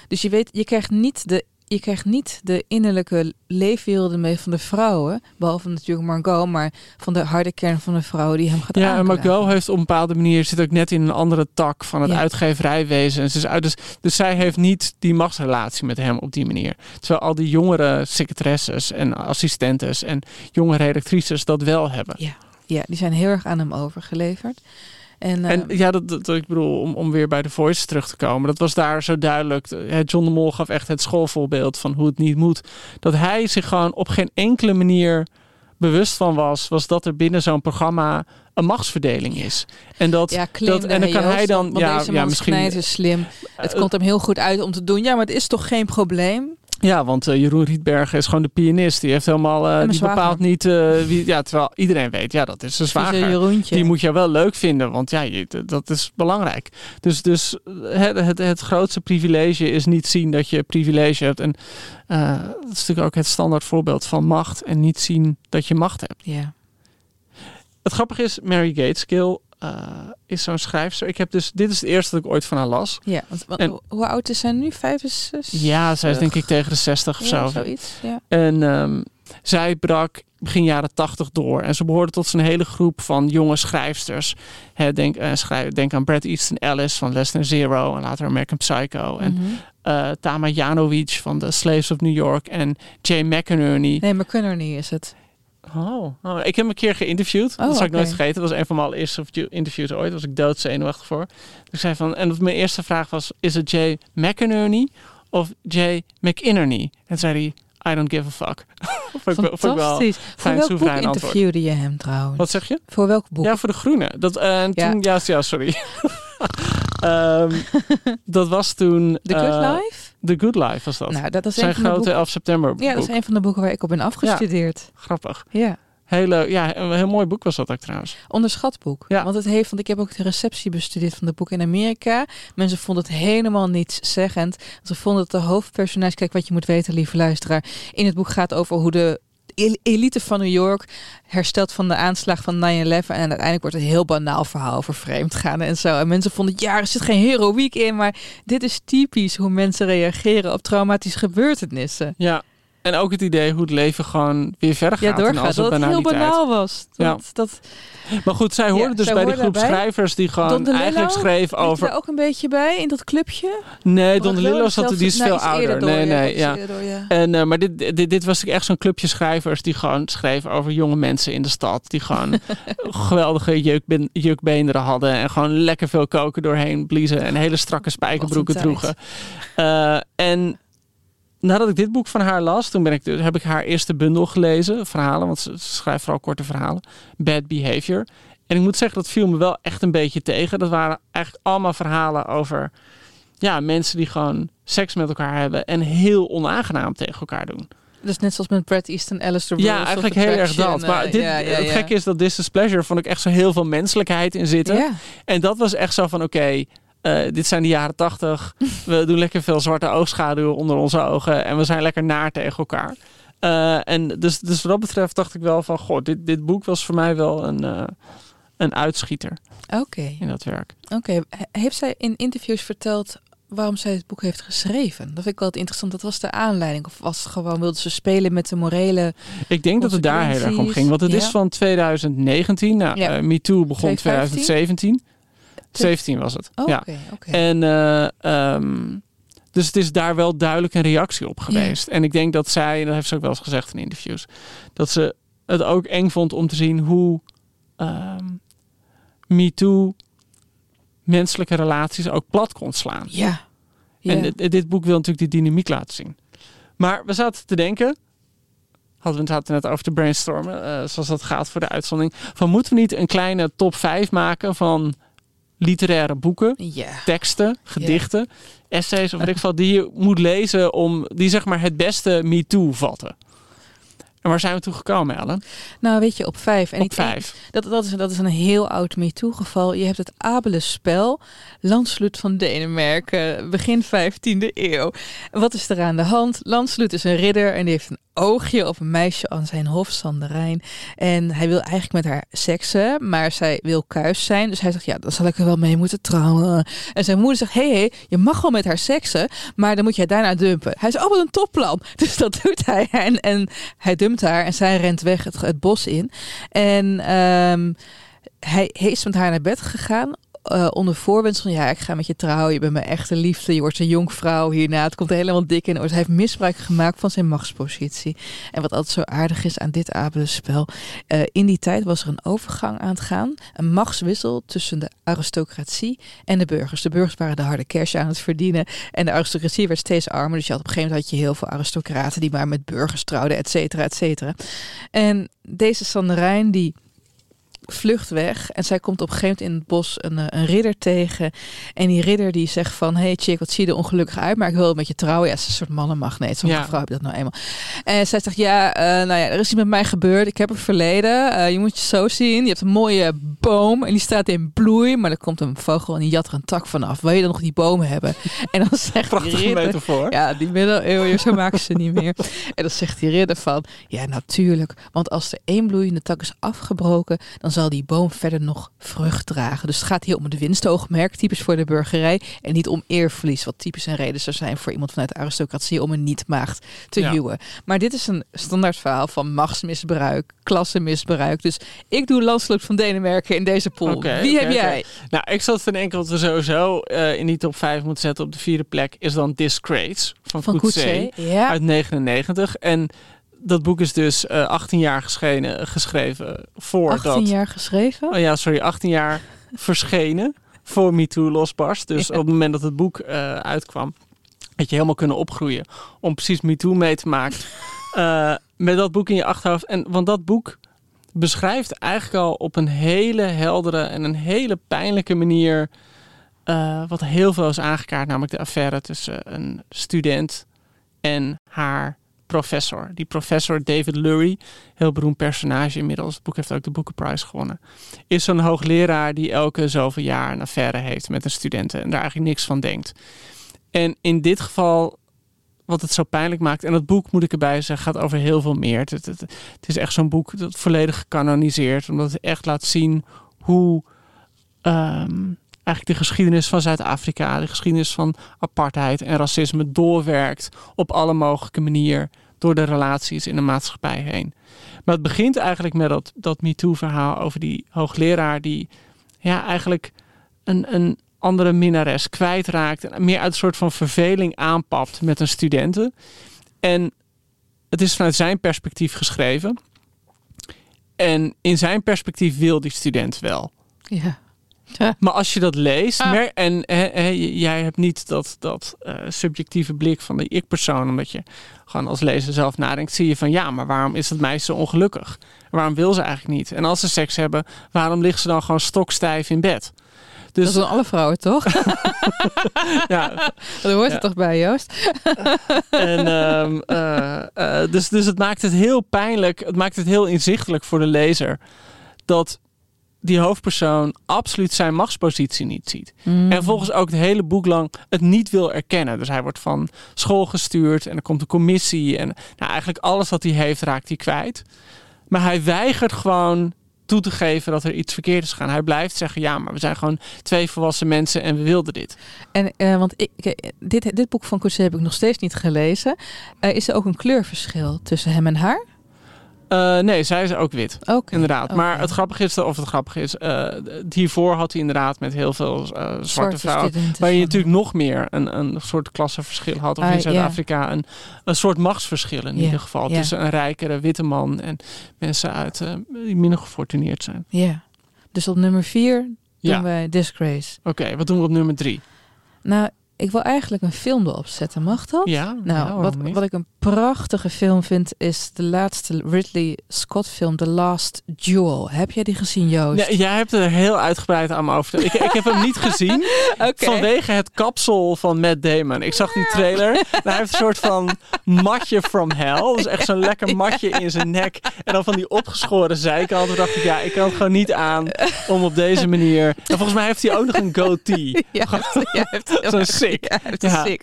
Dus je weet, je krijgt niet de je krijgt niet de innerlijke leefwerelden mee van de vrouwen, behalve natuurlijk Margot, maar van de harde kern van de vrouwen die hem gaat Ja, en aanklagen. Margot heeft op een bepaalde manier zit ook net in een andere tak van het Ja. uitgeverijwezen. En ze is uit, dus, dus zij heeft niet die machtsrelatie met hem op die manier. Terwijl al die jongere secretaresses en assistentes en jonge redactrices dat wel hebben. Ja, die zijn heel erg aan hem overgeleverd. En, En eh, ja, dat, dat, ik bedoel, om, om weer bij de Voice terug te komen. Dat was daar zo duidelijk. Eh, John de Mol gaf echt het schoolvoorbeeld van hoe het niet moet. Dat hij zich gewoon op geen enkele manier bewust van was, was dat er binnen zo'n programma een machtsverdeling is. En dat, ja, dat en dan kan hij dan, ja, misschien. is slim. Het eh, komt hem heel goed uit om te doen. Ja, maar het is toch geen probleem? Ja, want eh, Jeroen Rietbergen is gewoon de pianist. Die heeft helemaal, eh, die bepaalt niet eh, wie. Ja, terwijl iedereen weet, ja, dat is een zwager. Jeroentje. Die moet je wel leuk vinden, want ja, je, dat is belangrijk. Dus, dus het, het, het grootste privilege is niet zien dat je privilege hebt. En dat is natuurlijk ook het standaard voorbeeld van macht. En niet zien dat je macht hebt. Ja. Het grappige is, Mary Gateskill is zo'n schrijfster. Ik heb dus, dit is het eerste dat ik ooit van haar las. Ja, want, want En- hoe- oud is zij nu? 65? Ja, zij is denk ik tegen de 60 of Ja, zo. zoiets. Ja. En ehm, zij brak begin jaren 80 door. En ze behoorde tot zijn hele groep van jonge schrijfsters. Denk, eh, schrijf, denk aan Bret Easton Ellis van Less Than Zero en later American Psycho. En Mhm. eh, Tama Janowicz van The Slaves of New York. En Jay McInerney. Nee, McCunnerny is het. Oh, oh, ik heb hem een keer geïnterviewd. Oh, dat zal ik nooit vergeten. Dat was een van mijn allereerste interviews ooit. Daar was ik doodzenuwachtig voor. Ik zei van, en mijn eerste vraag was: is het Jay McInerney of Jay McInerney? En zei hij: I don't give a fuck. vond, ik. Fantastisch. Voor welk boek interviewde je hem trouwens? Wat zeg je? Voor welk boek? Ja, voor de groene. Dat, eh, en Ja. toen, ja. ja, sorry. Ehm, dat was toen. The Good eh, Life? The Good Life was dat. Nou, dat is Zijn de grote boeken. 11 september Ja, dat boek. is een van de boeken waar ik op ben afgestudeerd. Grappig. Ja. Hele, ja, een heel mooi boek was dat ook trouwens. Onderschat boek. Ja. Want het heeft, want ik heb ook de receptie bestudeerd van het boek in Amerika. Mensen vonden het helemaal niets zeggend. Ze vonden het de hoofdpersonage, kijk wat je moet weten, lieve luisteraar. In het boek gaat over hoe de elite van New York herstelt van de aanslag van 9-11. En uiteindelijk wordt het een heel banaal verhaal over vreemd gaan en zo. En mensen vonden, ja, er zit geen heroïek in. Maar dit is typisch hoe mensen reageren op traumatische gebeurtenissen. Ja. En ook het idee hoe het leven gewoon weer verder gaat. Ja, en doorgaat. als Dat het heel banaliteit. banaal was. Dat, Ja. dat, Maar goed, zij hoorde Ja, dus zij bij die groep daarbij. schrijvers die gewoon eigenlijk schreef over... daar ook een beetje bij in dat clubje? Nee, Don wel zat er, die is veel nou, ouder. nee, nee, ja. En, eh, maar dit, dit, dit was echt zo'n clubje schrijvers die gewoon schreven over jonge mensen in de stad. Die gewoon geweldige jeukben, jeukbeenderen hadden. En gewoon lekker veel koken doorheen bliezen. En hele strakke spijkerbroeken droegen. Eh, en nadat ik dit boek van haar las, toen ben ik, dus- heb ik haar eerste bundel gelezen. Verhalen, want ze, schrijft vooral korte verhalen. Bad Behavior. En ik moet zeggen, dat viel me wel echt een beetje tegen. Dat waren eigenlijk allemaal verhalen over ja, mensen die gewoon seks met elkaar hebben. En heel onaangenaam tegen elkaar doen. Dus net zoals met Brad Easton, Alistair Ja, eigenlijk heel erg dat. Maar eh, dit, ja, ja, het gekke is dat This is Pleasure vond ik echt zo heel veel menselijkheid in zitten. Ja, En dat was echt zo van oké, eh, dit zijn de jaren tachtig. We doen lekker veel zwarte oogschaduw onder onze ogen. En we zijn lekker naar tegen elkaar. Eh, en dus, dus wat dat betreft dacht ik wel van... Goh, dit, dit boek was voor mij wel een, eh, een uitschieter oké. in dat werk. Oké. He- Heeft zij in interviews verteld waarom zij het boek heeft geschreven? Dat vind ik wel interessant. Dat was de aanleiding. Of was het gewoon, wilde ze spelen met de morele... Ik denk dat het daar heel erg om ging. Want het is van 2019. Nou, Ja. MeToo begon 2015? 2017. 17 was het. Oh, ja. En ehm, dus het is daar wel duidelijk een reactie op geweest. En ik denk dat zij, en dat heeft ze ook wel eens gezegd in interviews, dat ze het ook eng vond om te zien hoe ehm MeToo menselijke relaties ook plat kon slaan. Ja. En dit, dit boek wil natuurlijk die dynamiek laten zien. Maar we zaten te denken, hadden we het net over te brainstormen, eh, zoals dat gaat voor de uitzondering, van moeten we niet een kleine top 5 maken van literaire boeken teksten, gedichten, essays of wat ik veel, die je moet lezen om die zeg maar het beste MeToo vatten. En waar zijn we toe gekomen, Ellen? Nou, weet je, op vijf. En Op ik denk- vijf. Dat, dat, is, dat is een heel oud MeToo-geval. Je hebt het abele spel. Van Denemarken, begin 15e eeuw. Wat is er aan de hand? Landsloot is een ridder en die heeft een oogje op een meisje aan zijn hof, Sanderijn. En hij wil eigenlijk met haar seksen, maar zij wil kuis zijn. Dus hij zegt, ja, dan zal ik er wel mee moeten trouwen. En zijn moeder zegt, hé, hey, hey, je mag wel met haar seksen, maar dan moet jij daarna dumpen. Hij zegt, oh, wat een topplan. Dus dat doet hij. En, en hij dumpt haar en zij rent weg het, bos in. En ehm, hij, hij is met haar naar bed gegaan. Eh, onder voorwensel van ja, ik ga met je trouwen. Je bent mijn echte liefde. Je wordt een jonkvrouw hierna. Het komt helemaal dik in. Hij heeft misbruik gemaakt van zijn machtspositie. En wat altijd zo aardig is aan dit abelenspel. eh in die tijd was er een overgang aan het gaan. Een machtswissel tussen de aristocratie en de burgers. De burgers waren de harde cash aan het verdienen. En de aristocratie werd steeds armer. Dus je had op een gegeven moment had je heel veel aristocraten die maar met burgers trouwden, et cetera, et cetera. En deze Sanderijn die vlucht weg. En zij komt op een gegeven moment in het bos een, eh, een ridder tegen. En die ridder die zegt van... Hey chick, wat zie je er ongelukkig uit? Maar ik wil met je trouwen. Ja, ze is een soort mannenmagneet. Zo'n Ja. vrouw heb je dat nou eenmaal. En zij zegt, ja, eh, nou ja, er is iets met mij gebeurd. Ik heb een verleden. Eh, je moet je zo zien. Je hebt een mooie boom en die staat in bloei. Maar er komt een vogel en die jat er een tak vanaf. Wil je dan nog die boom hebben? En dan zegt die Prachtige ridder... metafoor. Ja, die middeleeuwen, zo maken ze niet meer. En dan zegt die ridder van, ja natuurlijk, want als er één bloeiende tak is afgebroken, dan zal die boom verder nog vrucht dragen. Dus het gaat hier om het winstoogmerk, typisch voor de burgerij, en niet om eerverlies, wat typisch een reden zou zijn voor iemand vanuit de aristocratie om een niet-maagd te Ja. huwen. Maar dit is een standaard verhaal van machtsmisbruik, klassenmisbruik. Dus ik doe Lanslot van Denemarken in deze pool. Wie heb jij? Nou, ik zat te denken wat we sowieso eh, in die top 5 moeten zetten op de vierde plek is dan Disgrace van, Van Coetzee. Ja. uit 99. En dat boek is dus eh 18 jaar geschenen, geschreven voor 18 dat... jaar geschreven. Oh ja, sorry, 18 jaar verschenen voor MeToo losbarst. Dus Ja. op het moment dat het boek eh, uitkwam, had je helemaal kunnen opgroeien om precies MeToo mee te maken. Eh, met dat boek in je achterhoofd. En, want dat boek beschrijft eigenlijk al op een hele heldere en een hele pijnlijke manier wat heel veel is aangekaart, namelijk de affaire tussen een student en haar professor. Die professor David Lurie, heel beroemd personage inmiddels, het boek heeft ook de Boekenprijs gewonnen, is zo'n hoogleraar die elke zoveel jaar een affaire heeft met een studenten en daar eigenlijk niks van denkt. En in dit geval, wat het zo pijnlijk maakt, en dat boek moet ik erbij zeggen, gaat over heel veel meer. Het, het, is echt zo'n boek dat volledig gecanoniseerd, omdat het echt laat zien hoe ehm, eigenlijk de geschiedenis van Zuid-Afrika, de geschiedenis van apartheid en racisme doorwerkt op alle mogelijke manieren door de relaties in de maatschappij heen. Maar het begint eigenlijk met dat, dat MeToo-verhaal over die hoogleraar die ja, eigenlijk een, een andere minnares kwijtraakt en meer uit een soort van verveling aanpapt met een studenten. En het is vanuit zijn perspectief geschreven. En in zijn perspectief wil die student wel. Ja. Maar als je dat leest, Ah. mer- en jij hebt niet dat, dat eh, subjectieve blik van de ik-persoon, omdat je gewoon als lezer zelf nadenkt, zie je van ja, maar waarom is dat meisje zo ongelukkig? Waarom wil ze eigenlijk niet? En als ze seks hebben, waarom ligt ze dan gewoon stokstijf in bed? Dus dat doen alle vrouwen toch? ja, Daar hoort Ja. het toch bij, Joost? En, ehm, eh, eh, dus, dus het maakt het heel pijnlijk, het maakt het heel inzichtelijk voor de lezer dat die hoofdpersoon absoluut zijn machtspositie niet ziet. Mm. En volgens ook het hele boek lang het niet wil erkennen. Dus hij wordt van school gestuurd en er komt een commissie. En nou, eigenlijk alles wat hij heeft raakt hij kwijt. Maar hij weigert gewoon toe te geven dat er iets verkeerd is gegaan. Hij blijft zeggen, ja, maar we zijn gewoon twee volwassen mensen en we wilden dit. En, eh, want ik, dit, dit boek van Coetzee heb ik nog steeds niet gelezen. Eh, is er ook een kleurverschil tussen hem en haar? Eh, nee, zij is ook wit. Inderdaad. Maar het grappige is, of het grappige is, eh, hiervoor had hij inderdaad met heel veel eh, zwarte, vrouwen. Waar je natuurlijk nog meer een, een soort klassenverschil had. Of Ah, in. Zuid-Afrika een, een soort machtsverschil in ieder geval. ja. Tussen een rijkere witte man en mensen uit, die minder gefortuneerd zijn. Ja. Dus op nummer vier doen Ja. wij Disgrace. Oké, wat doen we op nummer drie? Nou, ik wil eigenlijk een film erop zetten. Mag dat? Ja, Nou, wat, wat ik een prachtige film vind, is de laatste Ridley Scott film, The Last Duel. Heb jij die gezien, Joost? Nee, jij hebt er heel uitgebreid aan me over. Ik, ik heb hem niet gezien vanwege het kapsel van Matt Damon. Ik zag die trailer. En hij heeft een soort van matje from hell. Dus echt zo'n lekker matje in zijn nek. En dan van die opgeschoren zijkanten. dacht ik, ja, ik kan het gewoon niet aan om op deze manier... En volgens mij heeft hij ook nog een goatee. Ja, ja, heeft Zo'n sick. Ja, het is Ja. sick.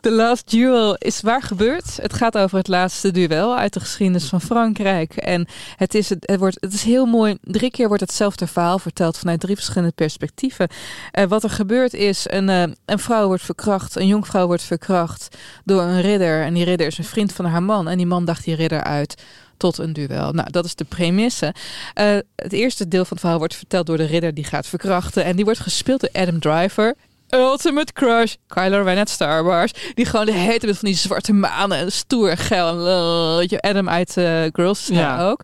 The Last Duel is waar gebeurd. Het gaat over het laatste duel uit de geschiedenis van Frankrijk. En het is, het, het wordt, het is heel mooi. Drie keer wordt hetzelfde verhaal verteld vanuit drie verschillende perspectieven. Eh, wat er gebeurt is, een, eh, een vrouw wordt verkracht. Een jonkvrouw wordt verkracht door een ridder. En die ridder is een vriend van haar man. En die man dacht die ridder uit tot een duel. Nou, dat is de premisse. Eh, het eerste deel van het verhaal wordt verteld door de ridder die gaat verkrachten. En die wordt gespeeld door Adam Driver. Ultimate crush, Kylo Ren uit Star Wars. Die gewoon de met van die zwarte manen en stoer en geil. En, Adam uit eh, Girls Ja. ook.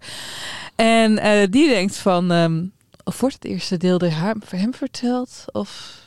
En eh, die denkt van... ehm, of wordt het eerste deel door haar, voor hem verteld? Of...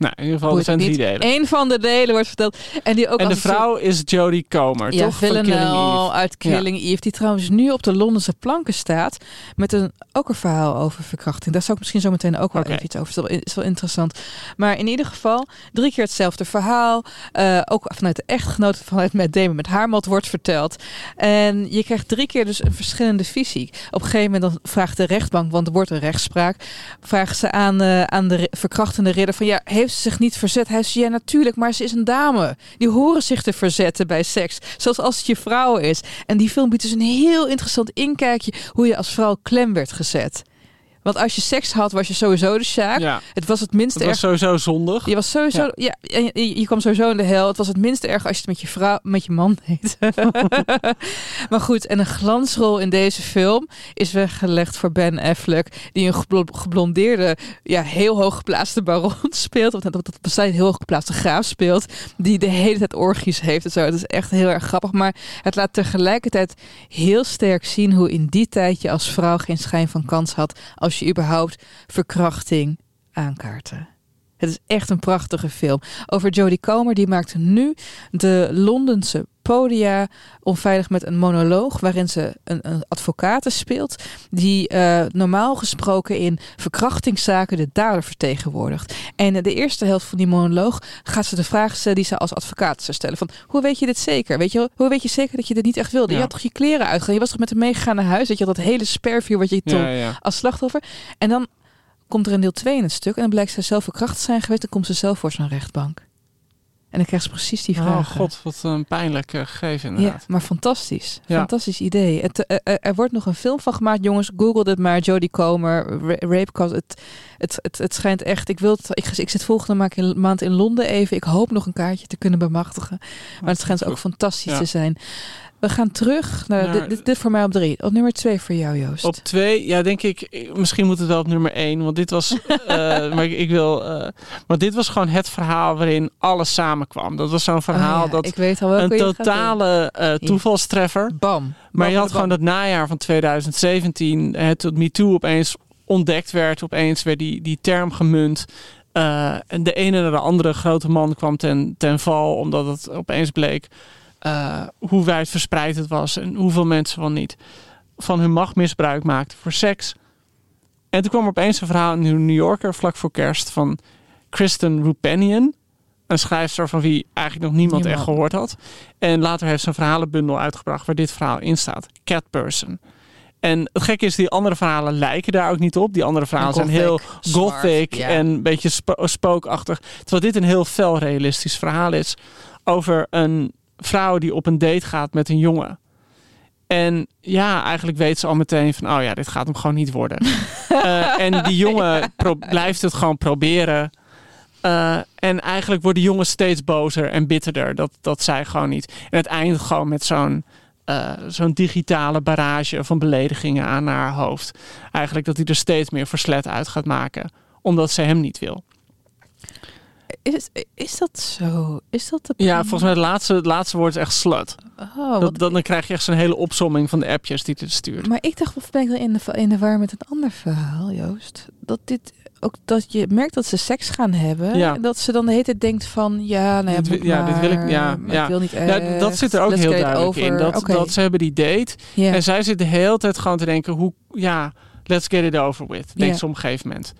Nou, in ieder geval, zijn drie delen. Eén van de delen wordt verteld. En die ook En de vrouw is Jodie Comer, Ja, toch? Villanelle uit Killing Eve, die trouwens nu op de Londense planken staat met een, ook een verhaal over verkrachting. Daar zou ik misschien zo meteen ook wel even iets over vertellen. Is wel interessant. Maar in ieder geval, drie keer hetzelfde verhaal. Eh, ook vanuit de echtgenoot, vanuit Matt Damon met haar mot wordt verteld. En je krijgt drie keer dus een verschillende visie. Op een gegeven moment dan vraagt de rechtbank, want er wordt een rechtspraak, vragen ze aan, eh, aan de verkrachtende ridder van ja, heeft zich niet verzet? Hij zegt ja, natuurlijk, maar ze is een dame. Die horen zich te verzetten bij seks, zoals als het je vrouw is. En die film biedt dus een heel interessant inkijkje hoe je als vrouw klem werd gezet. Want als je seks had, was je sowieso de Sjaak. Ja, Het was het minste het was erg. sowieso zondig. Je was sowieso, Ja. ja, en je, je kwam sowieso in de hel. Het was het minste erg als je het met je vrouw, met je man deed. maar goed, en een glansrol in deze film is weggelegd voor Ben Affleck, die een geblo- geblondeerde, ja, heel hooggeplaatste baron speelt. Of dat dat bestaat heel hooggeplaatste graaf speelt, die de hele tijd orgies heeft en zo. Het is echt heel erg grappig, maar het laat tegelijkertijd heel sterk zien hoe in die tijd je als vrouw geen schijn van kans had als je überhaupt verkrachting aankaarten. Het is echt een prachtige film. Over Jodie Comer, die maakt nu de Londense podia onveilig met een monoloog waarin ze een, een advocaat speelt die eh, normaal gesproken in verkrachtingszaken de dader vertegenwoordigt. En eh, de eerste helft van die monoloog gaat ze de vraag stellen die ze als advocaat zou stellen. Van, hoe weet je dit zeker? Weet je, hoe weet je zeker dat je dit niet echt wilde? Ja. Je had toch je kleren uitgedaan? Je was toch met hem meegegaan naar huis? Dat je had dat hele spervuur wat je toen Ja, ja. als slachtoffer. En dan komt er een deel 2 in het stuk. En dan blijkt zij zelf verkracht zijn geweest. Dan komt ze zelf voor zo'n rechtbank. En dan krijgt ze precies die vragen. Oh god, wat een pijnlijk eh, gegeven Ja, inderdaad. maar fantastisch. Ja. Fantastisch idee. Het, eh, eh, er wordt nog een film van gemaakt, jongens. Google dit maar. Jodie Comer, Ra- Rape Cause. Het, het, het, het schijnt echt. Ik, wil het, ik, ik zit volgende maand in, maand in Londen even. Ik hoop nog een kaartje te kunnen bemachtigen. Maar het schijnt ook fantastisch Ja. te zijn. We gaan terug naar, Naar- dit, voor mij op drie. Op nummer twee voor jou, Joost. Op twee, ja, denk ik, misschien moet het wel op nummer één, want dit was, eh, maar ik, ik wil, eh, maar dit was gewoon het verhaal waarin alles samenkwam. Dat was zo'n Oh verhaal ja, dat ik weet al een totale eh, toevalstreffer. Bam. Maar je had bam. gewoon dat najaar van 2017, het tot MeToo opeens ontdekt werd, opeens werd die, die term gemunt. En de ene naar de andere grote man kwam ten, ten val, omdat het opeens bleek eh, hoe wijd verspreid het was en hoeveel mensen wel niet van hun macht misbruik maakten voor seks. En toen kwam er opeens een verhaal in de New Yorker vlak voor kerst van Kristen Rupenian. Een schrijfster van wie eigenlijk nog niemand, Niemand. echt gehoord had. En later heeft ze een verhalenbundel uitgebracht waar dit verhaal in staat. Cat Person. En het gekke is, die andere verhalen lijken daar ook niet op. Die andere verhalen zijn heel Gothic, smart, en een beetje spo- spookachtig. Terwijl dit een heel fel realistisch verhaal is. Over een vrouw die op een date gaat met een jongen. En ja, eigenlijk weet ze al meteen van, oh ja, dit gaat hem gewoon niet worden. Eh, en die jongen blijft het gewoon proberen. Eh, en eigenlijk wordt de jongen steeds bozer en bitterder. Dat, dat zij gewoon niet. En het eindigt gewoon met zo'n eh, zo'n digitale barrage van beledigingen aan haar hoofd. Eigenlijk dat hij er steeds meer verslet uit gaat maken. Omdat ze hem niet wil. Is, is dat zo? Is dat de Ja, volgens mij het laatste, het laatste woord is echt slut. Oh, Dat, dan, dan krijg je echt zo'n hele opsomming van de appjes die het stuurt. Maar ik dacht, of ben ik dan in de, in de war met een ander verhaal, Joost? Dat dit ook dat je merkt dat ze seks gaan hebben. Ja. En dat ze dan de hele tijd denkt van ja, nou ja, Dit wil ik- ja, ja. ik wil niet Ja, echt. dat zit er ook heel duidelijk in. Dat, dat ze hebben die date. En zij zit de hele tijd gewoon te denken, hoe, ja, let's get it over with. Denkt ze op een gegeven moment.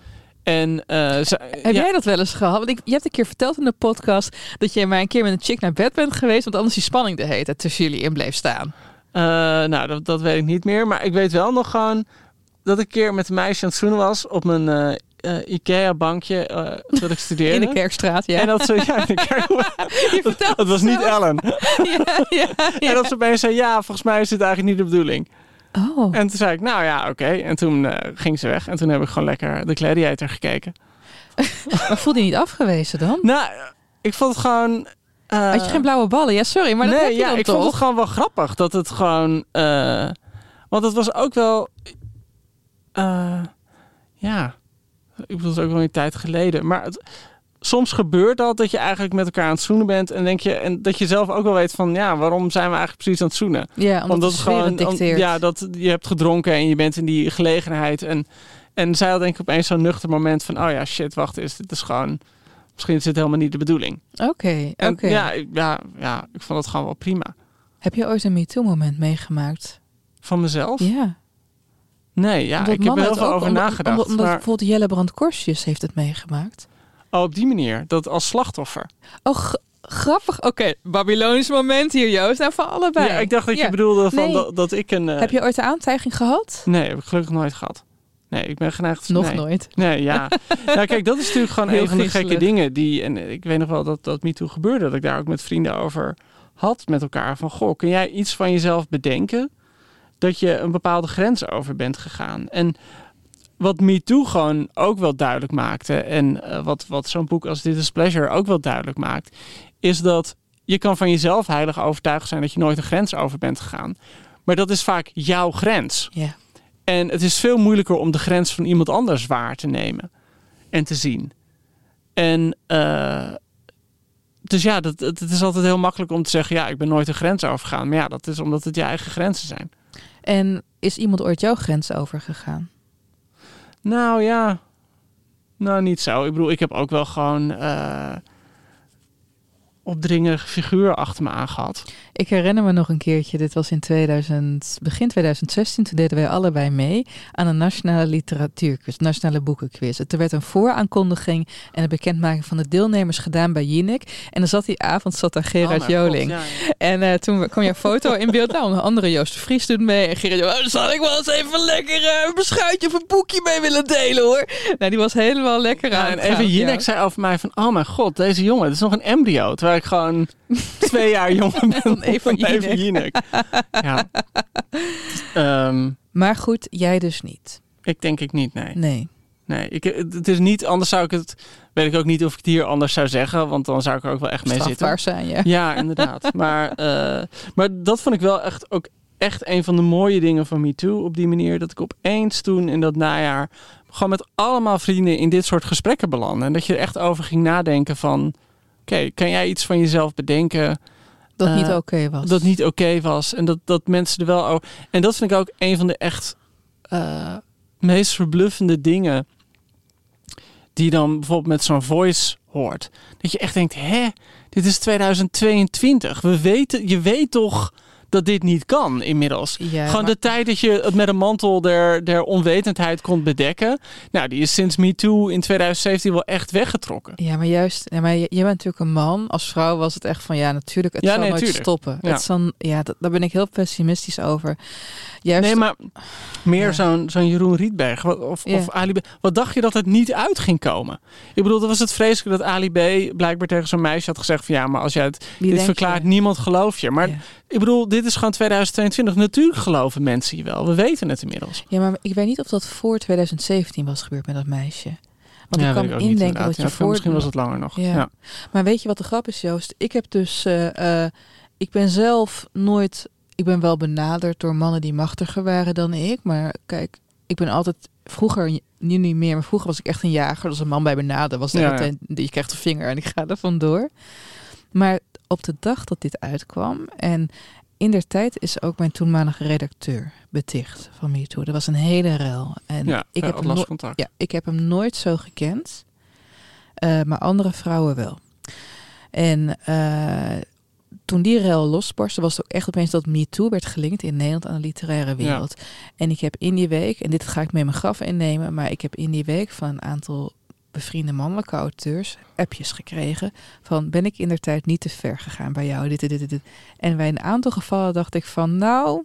En eh, ze, Heb ja, jij dat wel eens gehad? Want ik, je hebt een keer verteld in de podcast dat je maar een keer met een chick naar bed bent geweest, want anders die spanning de hele tijd tussen jullie in bleef staan. eh, nou, dat, dat weet ik niet meer. Maar ik weet wel nog gewoon dat ik een keer met een meisje aan het zoenen was op mijn eh, Ikea-bankje toen ik studeerde. In de Kerkstraat, ja. En dat ze, ja, in de kerk. je vertelt Het was niet. Ellen. ja, ja, ja. En dat ze opeens zei, ja, volgens mij is dit eigenlijk niet de bedoeling. Oh. En toen zei ik, nou ja, oké. En toen eh, ging ze weg. En toen heb ik gewoon lekker de Gladiator gekeken. Maar voelde je niet afgewezen dan? Nou, ik vond het gewoon... eh, Had je geen blauwe ballen? Ja, sorry, maar dat nee, heb je ja, dan ik toch? vond het gewoon wel grappig dat het gewoon. eh, want het was ook wel. ja, ik bedoel, het is ook wel een tijd geleden. Maar het, soms gebeurt dat dat je eigenlijk met elkaar aan het zoenen bent. En denk je, en dat je zelf ook wel weet van ja, waarom zijn we eigenlijk precies aan het zoenen? Ja, omdat, Omdat het gewoon om- ja, dat je hebt gedronken en je bent in die gelegenheid. En, en zij had denk ik opeens zo'n nuchter moment van: oh ja, shit, wacht eens. Dit is gewoon Misschien is het helemaal niet de bedoeling. Oké, oké. Ja, ik- ja, ja, ik vond het gewoon wel prima. Heb je ooit een MeToo-moment meegemaakt? Van mezelf? Ja. Nee, ja, Omdat ik heb er heel veel over omdat- nagedacht. Omdat, omdat maar bijvoorbeeld Jelle Brand Korsjes heeft het meegemaakt. Oh, op die manier, dat als slachtoffer. Oh, grappig. Oké, Babylonisch moment hier, Joost. Nou, van allebei. Ja, ik dacht dat Ja. je bedoelde van Nee. dat, dat ik een... eh, Heb je ooit de aantijging gehad? Nee, heb ik gelukkig nooit gehad. Nee, ik ben geneigd... Nog nee. nooit. Nee, ja. nou, kijk, dat is natuurlijk gewoon Heel een van de gekke dingen die... En ik weet nog wel dat dat MeToo gebeurde. Dat ik daar ook met vrienden over had met elkaar. Van, goh, kun jij iets van jezelf bedenken... dat je een bepaalde grens over bent gegaan? En wat MeToo gewoon ook wel duidelijk maakte... en eh, wat, wat zo'n boek als Dit is Pleasure ook wel duidelijk maakt... is dat je kan van jezelf heilig overtuigd zijn... dat je nooit een grens over bent gegaan. Maar dat is vaak jouw grens. Ja. En het is veel moeilijker om de grens van iemand anders waar te nemen en te zien. En eh, dus ja, dat, het, het is altijd heel makkelijk om te zeggen: ja, ik ben nooit een grens overgegaan. Maar ja, dat is omdat het je eigen grenzen zijn. En is iemand ooit jouw grens overgegaan? Nou ja, nou niet zo. Ik bedoel, ik heb ook wel gewoon eh opdringerige figuur achter me aangehad. Ik herinner me nog een keertje, dit was in 2000, begin 2016, toen deden wij allebei mee aan een nationale literatuurquiz, nationale boekenquiz. Er werd een vooraankondiging en een bekendmaking van de deelnemers gedaan bij Jinek. En dan zat die avond zat daar Gerard Oh God, Joling. ja. En eh, toen kwam jouw foto in beeld. Nou, onder andere Joost de Vries doet mee. En Gerard Joling, oh, zal ik wel eens even lekker eh, een beschuitje of een boekje mee willen delen hoor. Nou, die was helemaal lekker aan Ja, en even. Jinek zei over mij van... Oh mijn god, deze jongen, het is nog een embryo. Terwijl ik gewoon twee jaar jonger ben Dan Eva Jinek. Ja. Ehm, Maar goed, jij dus niet. ik denk ik niet, nee. Nee. Nee, ik, het is niet... Anders zou ik het... Weet ik ook niet of ik het hier anders zou zeggen. Want dan zou ik er ook wel echt mee zitten. Strafbaar zijn, ja. Ja, inderdaad. maar, eh, maar dat vond ik wel echt ook echt een van de mooie dingen van MeToo. Op die manier dat ik opeens toen in dat najaar gewoon met allemaal vrienden in dit soort gesprekken belandde. En dat je er echt over ging nadenken van... Oké, kan jij iets van jezelf bedenken Dat Eh, niet oké was. dat niet oké was? En dat, dat mensen er wel over... En dat vind ik ook een van de echt eh, meest verbluffende dingen... die dan bijvoorbeeld met zo'n voice hoort. Dat je echt denkt, hè, dit is 2022. We weten, je weet toch dat dit niet kan inmiddels. Ja, Gewoon maar- de tijd dat je het met een mantel der, der onwetendheid kon bedekken. Nou, die is sinds MeToo in 2017 wel echt weggetrokken. Ja, maar juist, ja, maar je, bent natuurlijk een man. Als vrouw was het echt van ja, natuurlijk, het Ja, zal nee, nooit tuurlijk. stoppen. Ja. Het zal, ja, dat, daar ben ik heel pessimistisch over. Juist, Nee, maar meer Ja. zo'n zo'n Jeroen Rietberg of, Ja. of Ali B. Wat dacht je dat het niet uit ging komen? Ik bedoel, dat was het vreselijk dat Ali B. blijkbaar tegen zo'n meisje had gezegd van ja, maar als jij het wie dit verklaart, je? niemand gelooft je. Maar Ja. ik bedoel, dit is gewoon 2022. Natuurlijk geloven mensen je wel. We weten het inmiddels. Ja, maar ik weet niet of dat voor 2017 was gebeurd met dat meisje. Want Ja, ik kan me indenken dat je Ja, voor... Misschien was het langer nog. Ja. Ja. Maar weet je wat de grap is, Joost? Ik heb dus... eh, eh, ik ben zelf nooit... Ik ben wel benaderd door mannen die machtiger waren dan ik. Maar kijk, ik ben altijd... Vroeger, nu niet meer, maar vroeger was ik echt een jager. Als een man bij benaderde was, Ja, je krijgt een vinger en ik ga er vandoor. Maar op de dag dat dit uitkwam... En in der tijd is ook mijn toenmalige redacteur beticht van MeToo. Er was een hele ruil. En Ja, ik, heb no- contact. ja, ik heb hem nooit zo gekend. Eh, maar andere vrouwen wel. En eh, toen die rel losbarstte, was het ook echt opeens dat MeToo werd gelinkt in Nederland aan de literaire wereld. En ik heb in die week, en dit ga ik mee mijn graf innemen, maar ik heb in die week van een aantal bevriende mannelijke auteurs appjes gekregen van ben ik in der tijd niet te ver gegaan bij jou, dit, dit, dit, dit. En bij een aantal gevallen dacht ik van nou,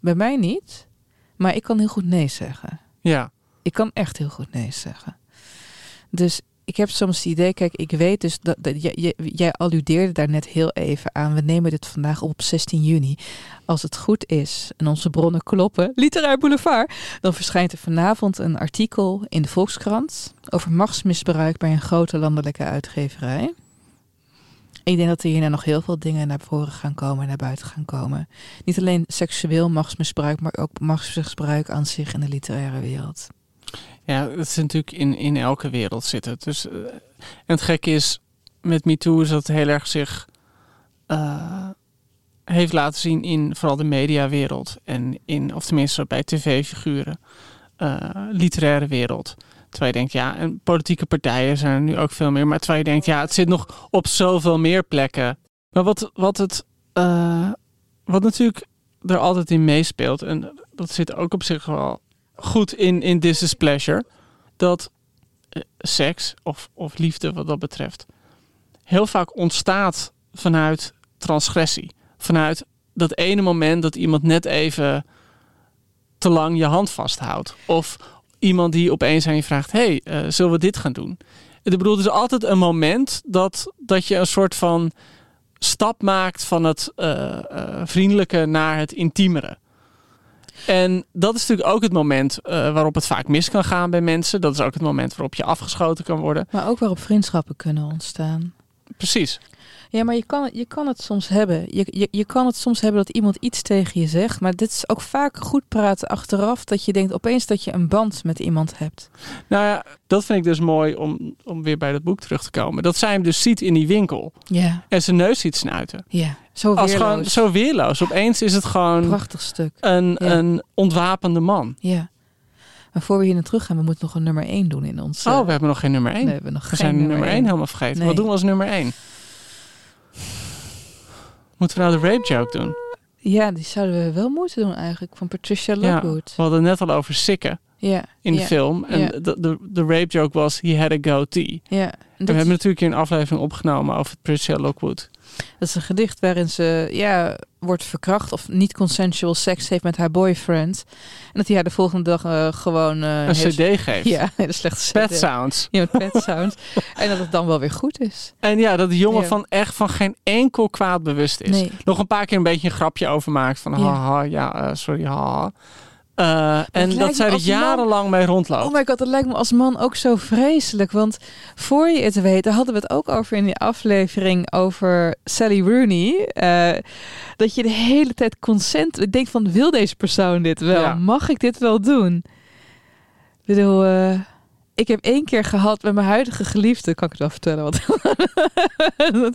bij mij niet, maar ik kan heel goed nee zeggen. Ja. Ik kan echt heel goed nee zeggen. Dus ik heb soms het idee, kijk, ik weet dus dat, jij, jij- alludeerde daar net heel even aan. We nemen dit vandaag op op 16 juni. Als het goed is en onze bronnen kloppen, Literair Boulevard, dan verschijnt er vanavond een artikel in de Volkskrant over machtsmisbruik bij een grote landelijke uitgeverij. Ik denk dat er hierna nog heel veel dingen naar voren gaan komen en naar buiten gaan komen. Niet alleen seksueel machtsmisbruik, maar ook machtsmisbruik aan zich in de literaire wereld. Ja, dat is natuurlijk in, in elke wereld zitten. Dus, eh, en het gekke is, met MeToo is dat heel erg zich eh, heeft laten zien in vooral de mediawereld. En in, of tenminste bij tv-figuren, eh, literaire wereld. Terwijl je denkt, ja, en politieke partijen zijn er nu ook veel meer. Maar terwijl je denkt, ja, het zit nog op zoveel meer plekken. Maar wat, wat het, wat natuurlijk er altijd in meespeelt, en dat zit ook op zich wel goed in, in This is Pleasure, dat eh, seks of, of liefde wat dat betreft heel vaak ontstaat vanuit transgressie. Vanuit dat ene moment dat iemand net even te lang je hand vasthoudt. Of iemand die opeens aan je vraagt: hey, eh, zullen we dit gaan doen? Ik bedoel, is altijd een moment dat, dat je een soort van stap maakt van het eh, vriendelijke naar het intiemere. En dat is natuurlijk ook het moment waarop het vaak mis kan gaan bij mensen. Dat is ook het moment waarop je afgeschoten kan worden. Maar ook waarop vriendschappen kunnen ontstaan. Precies. Ja, maar je kan, je kan het soms hebben. Je, je, je kan het soms hebben dat iemand iets tegen je zegt. Maar dit is ook vaak goed praten achteraf. Dat je denkt opeens dat je een band met iemand hebt. Nou ja, dat vind ik dus mooi om, om weer bij dat boek terug te komen. Dat zij hem dus ziet in die winkel. Ja. En zijn neus ziet snuiten. Ja, zo weerloos. Als gewoon zo weerloos. Opeens is het gewoon Prachtig stuk. een, een ontwapende man. Ja. Maar voor we hier naar terug gaan, we moeten nog een nummer 1 doen in ons. Oh, we hebben nog geen nummer 1. We hebben nog we geen zijn nummer nummer 1 één. helemaal vergeten. Nee. Wat doen we als nummer 1? Moeten we nou de rape joke doen? Ja, die zouden we wel moeten doen eigenlijk. Van Patricia Ja, Lockwood. we hadden net al over sikken Ja. in de ja, film. En ja. de, de, de rape joke was, he had a goatee. Ja. En we hebben natuurlijk hier een aflevering opgenomen over Patricia Lockwood. Dat is een gedicht waarin ze ja, wordt verkracht of niet consensual seks heeft met haar boyfriend. En dat hij haar de volgende dag eh, gewoon... eh, Een cd geeft. Ja, hele slechte Pet CD. Sounds. Ja, met pet sound. en dat het dan wel weer goed is. En ja, dat de jongen Ja. van echt van geen enkel kwaad bewust is. Nee. Nog een paar keer een beetje een grapje over maakt. Van haha, ja, eh, sorry, haha. Eh, en dat zij er man- jarenlang mee rondloopt. Oh my god, dat lijkt me als man ook zo vreselijk. Want voor je het weet, daar hadden we het ook over in die aflevering over Sally Rooney. eh, dat je de hele tijd consent... Ik denk van, wil deze persoon dit wel? Ja. Mag ik dit wel doen? Ik bedoel, eh, ik heb één keer gehad met mijn huidige geliefde. Kan ik het wel vertellen? Wat dat,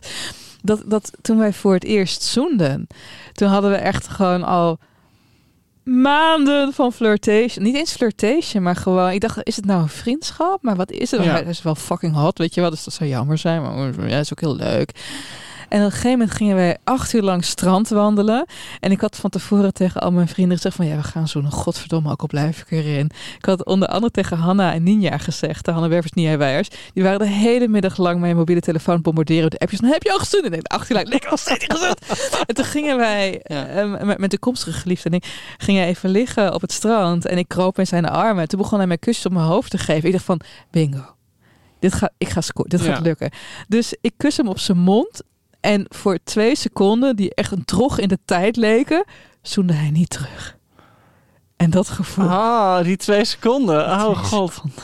dat, dat toen wij voor het eerst zoenden. Toen hadden we echt gewoon al maanden van flirtation. Niet eens flirtation, maar gewoon... Ik dacht, is het nou een vriendschap? Maar wat is het? Ja. Hij is wel fucking hot, weet je wel. Dus dat zou jammer zijn, maar ja, is ook heel leuk. En op een gegeven moment gingen wij acht uur lang strand wandelen. En ik had van tevoren tegen al mijn vrienden gezegd van... ja, we gaan zo'n godverdomme, ook al blijf ik erin. Ik had onder andere tegen Hanna en Ninja gezegd... de Hanna Wervers, Ninja Weijers. Die waren de hele middag lang mijn mobiele telefoon bombarderen... met de appjes. Dan heb je al gezoend? En ik dacht, acht uur lang, lekker nog steeds en toen gingen wij Ja. eh, met, met de komstige geliefde... en ik gingen even liggen op het strand. En ik kroop in zijn armen. Toen begon hij mij kusjes op mijn hoofd te geven. Ik dacht van, bingo. Dit gaat, ik ga scoren. Dit Ja. gaat lukken. Dus ik kus hem op zijn mond. En voor twee seconden, die echt een trog in de tijd leken, zoende hij niet terug. En dat gevoel. Ah, die twee seconden. Oh Twee god. seconden.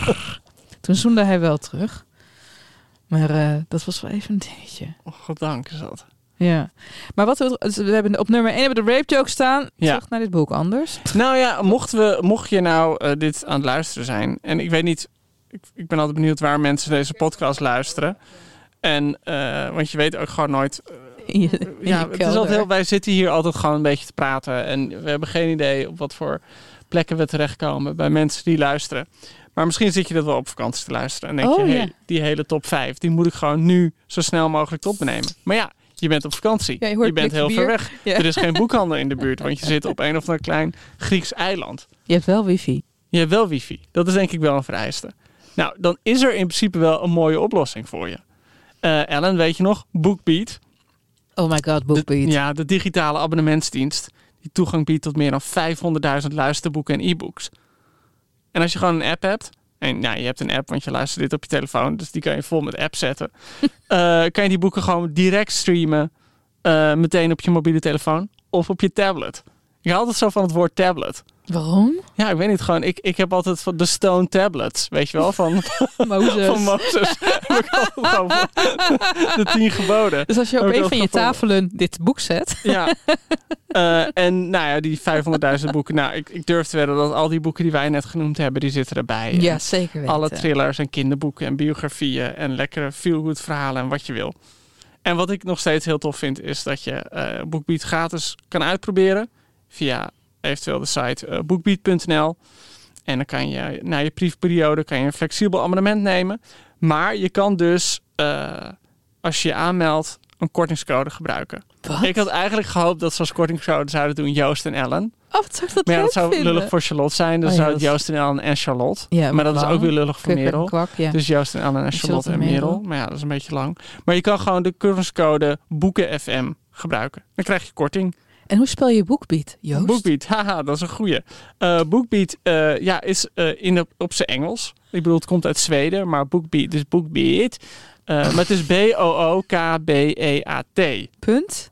Toen zoende hij wel terug. Maar eh, dat was wel even een dingetje. Oh, goddank is dat. Ja. Maar wat we, dus we hebben op nummer 1 hebben we de rape joke staan. Ja. Terug naar dit boek anders. Nou ja, mocht, we, mocht je nou eh, dit aan het luisteren zijn. En ik weet niet, ik, ik ben altijd benieuwd waar mensen deze podcast luisteren. En, eh, want je weet ook gewoon nooit. eh, In je, ja, het is altijd heel, wij zitten hier altijd gewoon een beetje te praten. En we hebben geen idee op wat voor plekken we terechtkomen bij mensen die luisteren. Maar misschien zit je dat wel op vakantie te luisteren. En denk Oh, je, hey, ja. die hele top 5, die moet ik gewoon nu zo snel mogelijk opnemen. Maar ja, je bent op vakantie. Ja, je bent heel ver weg. Ja. Er is geen boekhandel in de buurt, want je zit op een of ander klein Grieks eiland. Je hebt wel wifi. Je hebt wel wifi. Dat is denk ik wel een vereiste. Nou, dan is er in principe wel een mooie oplossing voor je. Eh, Ellen, weet je nog? BookBeat. Oh my god, BookBeat. De, ja, de digitale abonnementsdienst. Die toegang biedt tot meer dan 500.000 luisterboeken en e-books. En als je gewoon een app hebt. En nou, je hebt een app, want je luistert dit op je telefoon. Dus die kan je vol met app zetten. eh, kan je die boeken gewoon direct streamen. eh, meteen op je mobiele telefoon. Of op je tablet. Ik hou altijd zo van het woord tablet. Waarom? Ja, ik weet niet. Gewoon, ik, ik heb altijd van de Stone Tablets. Weet je wel? Van, Mozes. van Mozes. De tien geboden. Dus als je op een van je tafelen dit boek zet. Ja. Eh, en nou ja, die 500.000 boeken. Nou, ik, ik durf te wedden dat al die boeken die wij net genoemd hebben, die zitten erbij. Ja, zeker weten. Alle thrillers en kinderboeken en biografieën en lekkere feel-good verhalen en wat je wil. En wat ik nog steeds heel tof vind, is dat je eh BookBeat gratis kan uitproberen via eventueel de site eh, bookbeat.nl. En dan kan je na je briefperiode kan je een flexibel abonnement nemen. Maar je kan dus, eh, als je je aanmeldt, een kortingscode gebruiken. Wat? Ik had eigenlijk gehoopt dat ze als kortingscode zouden doen Joost en Ellen. Oh, wat zou ik dat Maar ja, dat zou vinden? lullig voor Charlotte zijn. Dus Oh zou het Joost en Ellen en Charlotte. Ja, maar dat is ook weer lullig voor Merel. kwak, ja. Dus Joost en Ellen en Charlotte en Merel. Maar ja, dat is een beetje lang. Maar je kan gewoon de kortingscode Boeken FM gebruiken. Dan krijg je korting. En hoe spel je boekbeat, Joost? Bookbeat, haha, dat is een goeie. Eh Bookbeat eh, ja, is eh, in de, op zijn Engels. Ik bedoel, het komt uit Zweden, maar Bookbeat is Bookbeat. Eh, maar het is B-O-O-K-B-E-A-T. Punt?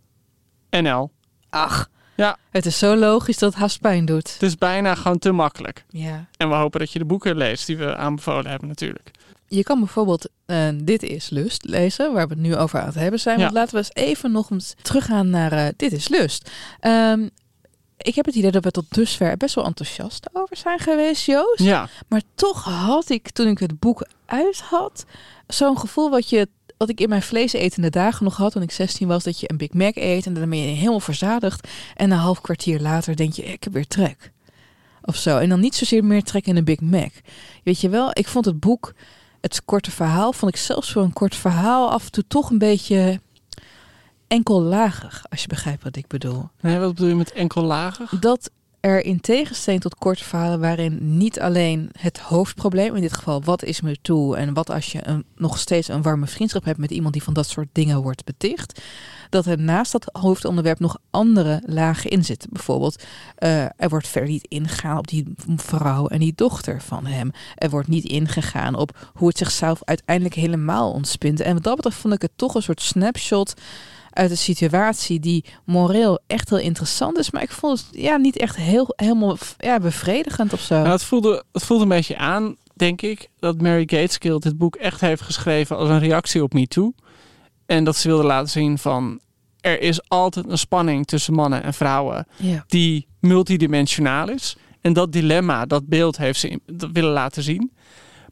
NL. Ach. Ja. Het is zo logisch dat het haast pijn doet. Het is bijna gewoon te makkelijk. Ja. En we hopen dat je de boeken leest die we aanbevolen hebben natuurlijk. Je kan bijvoorbeeld eh, Dit is Lust lezen, waar we het nu over aan het hebben zijn. Ja. Want laten we eens even nog eens teruggaan naar eh, Dit is Lust. Ehm, ik heb het idee dat we tot dusver best wel enthousiast over zijn geweest, Joost. Ja, Maar toch had ik, toen ik het boek uit had, zo'n gevoel wat, je, wat ik in mijn vleesetende dagen nog had toen ik 16 was. Dat je een Big Mac eet en dan ben je helemaal verzadigd. En een half kwartier later denk je, ik heb weer trek. Of zo. En dan niet zozeer meer trek in een Big Mac. Weet je wel, ik vond het boek, het korte verhaal, vond ik zelfs voor een kort verhaal af en toe toch een beetje enkellagig. Als je begrijpt wat ik bedoel nee, wat bedoel je met enkel lager? dat er in tegenstelling tot korte verhalen waarin niet alleen het hoofdprobleem, in dit geval wat is me toe en wat als je een, nog steeds een warme vriendschap hebt met iemand die van dat soort dingen wordt beticht, dat er naast dat hoofdonderwerp nog andere lagen in zitten. Bijvoorbeeld, eh, er wordt verder niet ingegaan op die vrouw en die dochter van hem. Er wordt niet ingegaan op hoe het zichzelf uiteindelijk helemaal ontspint. En wat dat betreft vond ik het toch een soort snapshot uit een situatie die moreel echt heel interessant is. Maar ik vond het ja, niet echt heel, helemaal ja, bevredigend of zo. Nou, het, voelde, het voelde een beetje aan, denk ik, dat Mary Gateskill dit boek echt heeft geschreven als een reactie op MeToo. En dat ze wilde laten zien van, er is altijd een spanning tussen mannen en vrouwen ja. die multidimensionaal is. En dat dilemma, dat beeld heeft ze in- dat willen laten zien.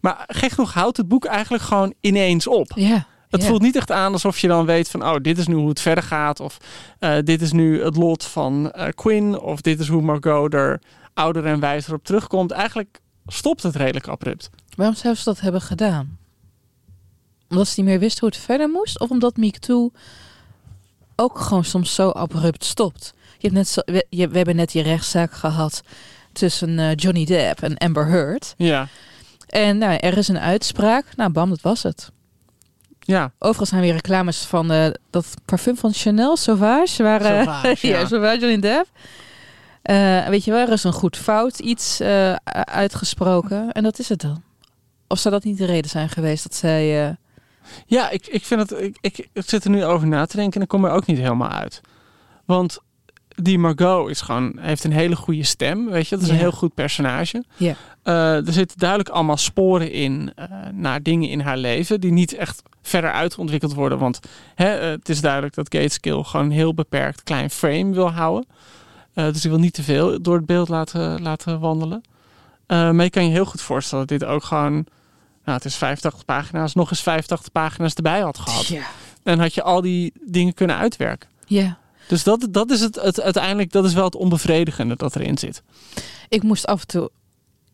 Maar gek genoeg houdt het boek eigenlijk gewoon ineens op. Ja. Het voelt niet echt aan alsof je dan weet van, oh, dit is nu hoe het verder gaat. Of eh, dit is nu het lot van eh, Quinn. Of dit is hoe Margot er ouder en wijzer op terugkomt. Eigenlijk stopt het redelijk abrupt. Waarom zou ze dat hebben gedaan? Omdat ze niet meer wist hoe het verder moest? Of omdat Me Too ook gewoon soms zo abrupt stopt? Je hebt net zo, we, je- we hebben net die rechtszaak gehad tussen eh, Johnny Depp en Amber Heard. Ja, En nou, er is een uitspraak. Nou, bam, dat was het. ja. Overigens zijn weer reclames van eh, dat parfum van Chanel, Sauvage. Waar, eh, Sauvage, ja. ja. Sauvage Johnny Depp. Weet je wel, er is een goed fout iets uitgesproken. En dat is het dan. Of zou dat niet de reden zijn geweest dat zij... Ja, ik, ik vind het. Ik, ik, ik zit er nu over na te denken en ik kom er ook niet helemaal uit. Want die Margot is gewoon, heeft een hele goede stem. Weet je, dat is Ja. een heel goed personage. Ja. Eh, er zitten duidelijk allemaal sporen in eh, naar dingen in haar leven die niet echt verder uitgeontwikkeld worden. Want hè, eh, het is duidelijk dat Gateskill gewoon een heel beperkt klein frame wil houden. Dus die wil niet te veel door het beeld laten, laten wandelen. Maar je kan je heel goed voorstellen dat dit ook gewoon. Nou, het is 85 pagina's, nog eens 85 pagina's erbij had gehad. ja. En had je al die dingen kunnen uitwerken. ja. Dus dat, dat is het, het uiteindelijk, dat is wel het onbevredigende dat erin zit. Ik moest af en toe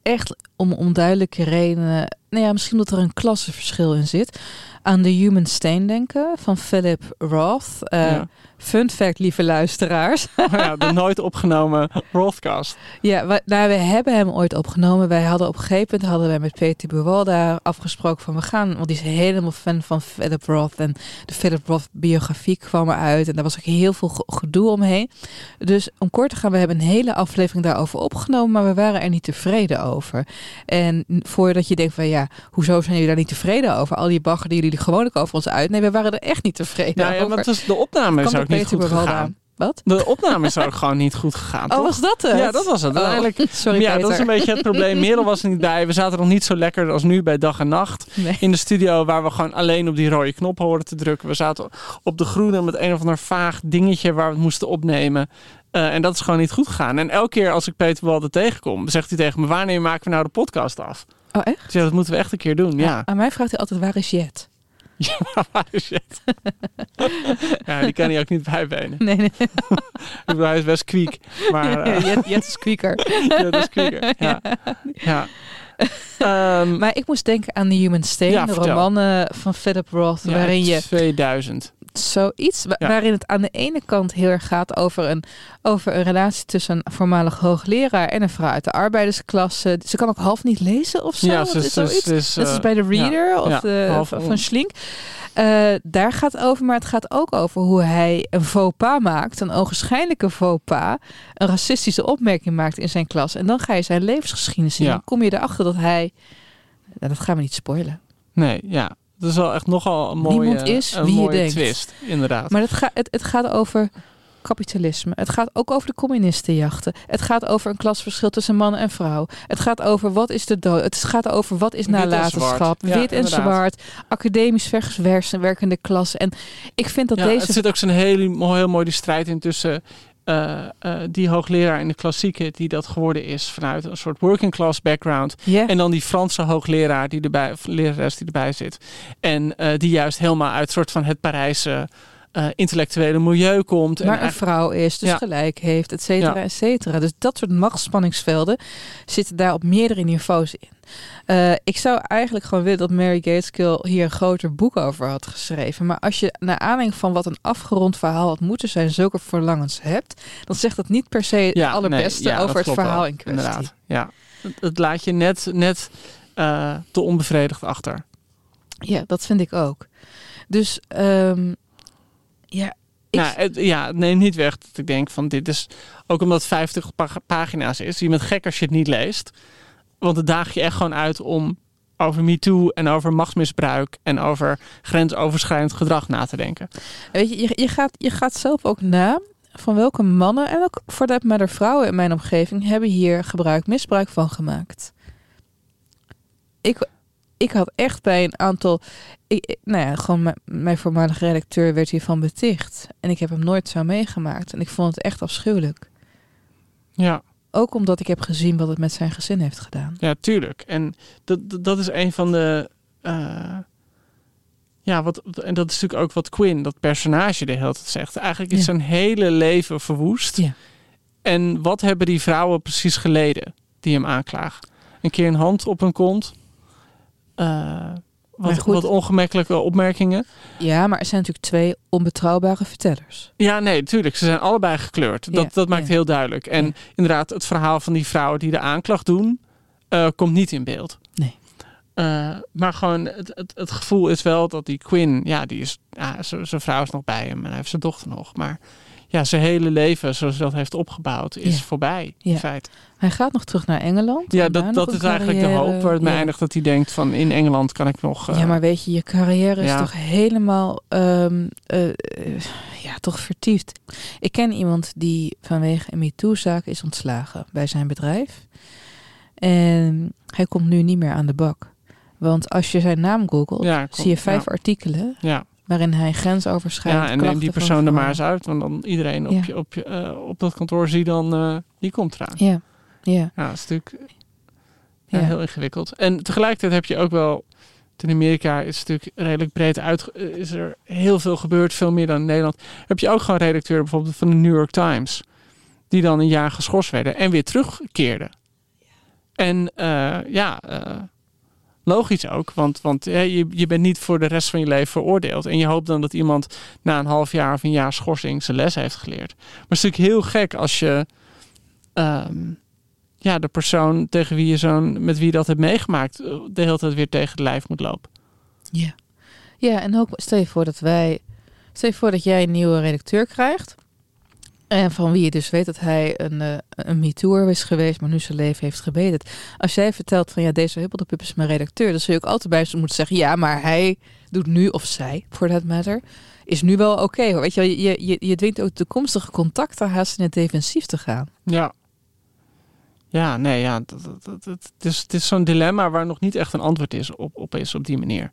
echt om onduidelijke redenen... Nou ja, misschien dat er een klassenverschil in zit... aan The Human Stain denken van Philip Roth. Eh, Ja. Fun fact, lieve luisteraars. Maar ja, de nooit opgenomen broadcast. Ja, wij, nou, we hebben hem ooit opgenomen. Wij hadden op een gegeven moment hadden wij met Peter Buwalda afgesproken van we gaan, want die is helemaal fan van Philip Roth en de Philip Roth biografie kwam eruit en daar was ook heel veel ge- gedoe omheen. Dus om kort te gaan, we hebben een hele aflevering daarover opgenomen, maar we waren er niet tevreden over. En voordat je denkt van ja, hoezo zijn jullie daar niet tevreden over? Al die bagger die jullie gewoonlijk over ons uit. Nee, we waren er echt niet tevreden Nou ja, over. want dus de opname is ook door niet goed gegaan. Wat? De opname is ook gewoon niet goed gegaan. Oh, toch? was dat het? Ja, dat was het. Oh, Uiteindelijk, sorry ja, Peter. dat is een beetje het probleem. Merel was er niet bij. We zaten nog niet zo lekker als nu bij dag en nacht. Nee. In de studio waar we gewoon alleen op die rode knop hoorden te drukken. We zaten op de groene met een of ander vaag dingetje waar we het moesten opnemen. Eh, en dat is gewoon niet goed gegaan. En elke keer als ik Peter Walde tegenkom, zegt hij tegen me: Wanneer maken we nou de podcast af? Oh, echt? Dus ja, dat moeten we echt een keer doen. Ja. Aan mij vraagt hij altijd, waar is Jet? Ja, waar is Jet? ja, die kan hij ook niet bijbenen. Nee, nee. Ik bedoel, hij is best kwiek. Maar eh, Jet, Jet is kwieker. ja, dat is kwieker. Ja. ja. Ehm, Maar ik moest denken aan The Human Stain, Ja, de vertel. roman eh, van Philip Roth, ja, waarin je 2000. zoiets, wa- Ja. waarin het aan de ene kant heel erg gaat over een, over een relatie tussen een voormalig hoogleraar en een vrouw uit de arbeidersklasse. Ze kan ook half niet lezen of zo. Ja, ze is zoiets? is, Dat is eh, bij de Reader of de, half van, Schlink. Eh, daar gaat het over, maar het gaat ook over hoe hij een faux pas maakt, een ogenschijnlijke faux pas, een racistische opmerking maakt in zijn klas. En dan ga je zijn levensgeschiedenis zien. Ja. Dan kom je erachter dat hij, nou, dat gaan we niet spoilen. Nee, ja. Dat is wel echt nogal een mooie, Niemand is een wie je mooie denkt. twist, inderdaad. Maar het, gaat het, het gaat over kapitalisme. Het gaat ook over de communistenjachten. Het gaat over een klasverschil tussen man en vrouw. Het gaat over wat is de dood. Het gaat over wat is Wit en nalatenschap. zwart. Ja, Wit en zwart. Academisch versus werkende klasse. En ik vind dat ja, deze... Het zit ook zo'n heel, heel mooi die strijd in tussen eh, eh, die hoogleraar in de klassieke die dat geworden is vanuit een soort working class background. En dan die Franse hoogleraar die erbij, of lerares die erbij zit. En eh, die juist helemaal uit soort van het Parijse eh, intellectuele milieu komt. en maar een eigenlijk- vrouw is, dus Ja. gelijk heeft, et cetera, Ja. et cetera. Dus dat soort machtsspanningsvelden zitten daar op meerdere niveaus in. Eh, ik zou eigenlijk gewoon willen dat Mary Gateskill hier een groter boek over had geschreven. Maar als je naar aanleiding van wat een afgerond verhaal had moeten zijn, zulke verlangens hebt, dan zegt dat niet per se het Ja, allerbeste nee, over het verhaal wel, in kwestie. Inderdaad, ja. Het, het laat je net, net eh, te onbevredigd achter. Ja, dat vind ik ook. Dus ehm, ja, ik, Nou, het, ja, neem niet weg dat ik denk van dit is... Ook omdat het 50 pa- pagina's is. Je bent gek als je het niet leest. Want het daag je echt gewoon uit om over MeToo en over machtsmisbruik... en over grensoverschrijdend gedrag na te denken. Weet je, je, je, gaat, je gaat zelf ook na van welke mannen en ook voor dat maar de vrouwen in mijn omgeving hebben hier gebruik, misbruik van gemaakt. Ik, ik had echt bij een aantal, ik, nou ja, gewoon mijn, mijn voormalige redacteur werd hiervan beticht. En ik heb hem nooit zo meegemaakt. En ik vond het echt afschuwelijk. Ja, Ook omdat ik heb gezien wat het met zijn gezin heeft gedaan. ja tuurlijk. En dat, dat- is een van de... eh, ja, wat, en dat is natuurlijk ook wat Quinn, dat personage, de hele tijd zegt. Eigenlijk is Ja. zijn hele leven verwoest. Ja. En wat hebben die vrouwen precies geleden die hem aanklagen? Een keer een hand op hun kont. Eh, wat, goed. wat ongemakkelijke opmerkingen. Ja, maar er zijn natuurlijk twee onbetrouwbare vertellers. Ja, nee, tuurlijk. Ze zijn allebei gekleurd. Dat, Ja, dat maakt ja. heel duidelijk. En Ja. inderdaad, het verhaal van die vrouwen die de aanklacht doen, eh, komt niet in beeld. Nee. Eh, maar gewoon, het, het, het gevoel is wel dat die Quinn, ja, die is, ja, zijn vrouw is nog bij hem en hij heeft zijn dochter nog. Maar ja, zijn hele leven, zoals hij dat heeft opgebouwd, is Ja. voorbij. Ja. In feite. Hij gaat nog terug naar Engeland. Ja, dat, dat is eigenlijk de hoop waar het ja. eindigt. Dat hij denkt van in Engeland kan ik nog... eh, Ja, maar weet je, je carrière is toch helemaal ehm, eh, eh, ja, toch vertiefd. Ik ken iemand die vanwege een MeToo-zaak is ontslagen bij zijn bedrijf. En hij komt nu niet meer aan de bak. Want als je zijn naam googelt, zie je vijf ja. artikelen Ja, waarin hij grensoverschrijdend ja en neem die persoon er maar eens uit. Want dan iedereen op, Ja. je, op, je, eh, op dat kantoor zie dan, eh, die komt eraan. Ja, ja, Ja, dat is natuurlijk ja, ja. heel ingewikkeld. En tegelijkertijd heb je ook wel... In Amerika is het natuurlijk redelijk breed uit. eh, Is er heel veel gebeurd, veel meer dan in Nederland. Heb je ook gewoon redacteur bijvoorbeeld van de New York Times. Die dan een jaar geschorst werden en weer terugkeerden. En eh, ja, eh, logisch ook. Want, want je, je bent niet voor de rest van je leven veroordeeld. En je hoopt dan dat iemand na een half jaar of een jaar schorsing zijn les heeft geleerd. Maar het is natuurlijk heel gek als je... ehm, ja, de persoon tegen wie je zo'n, met wie je dat hebt meegemaakt, eh, de hele tijd weer tegen het lijf moet lopen. Ja. ja, en ook stel je voor dat wij, stel je voor dat jij een nieuwe redacteur krijgt. En van wie je dus weet dat hij een, eh een is geweest, maar nu zijn leven heeft gebeterd. Als jij vertelt van ja, deze Huppeldepup is mijn redacteur, dan zul je ook altijd bij ze moeten zeggen, ja, maar hij doet nu, of zij, voor that matter, is nu wel oké. hoor. Weet je, je, je, je dwingt ook toekomstige contacten haast in het defensief te gaan. Ja. Ja, nee, ja. Dat, dat, dat- dat- het is, het is zo'n dilemma waar nog niet echt een antwoord is op, op is op die manier.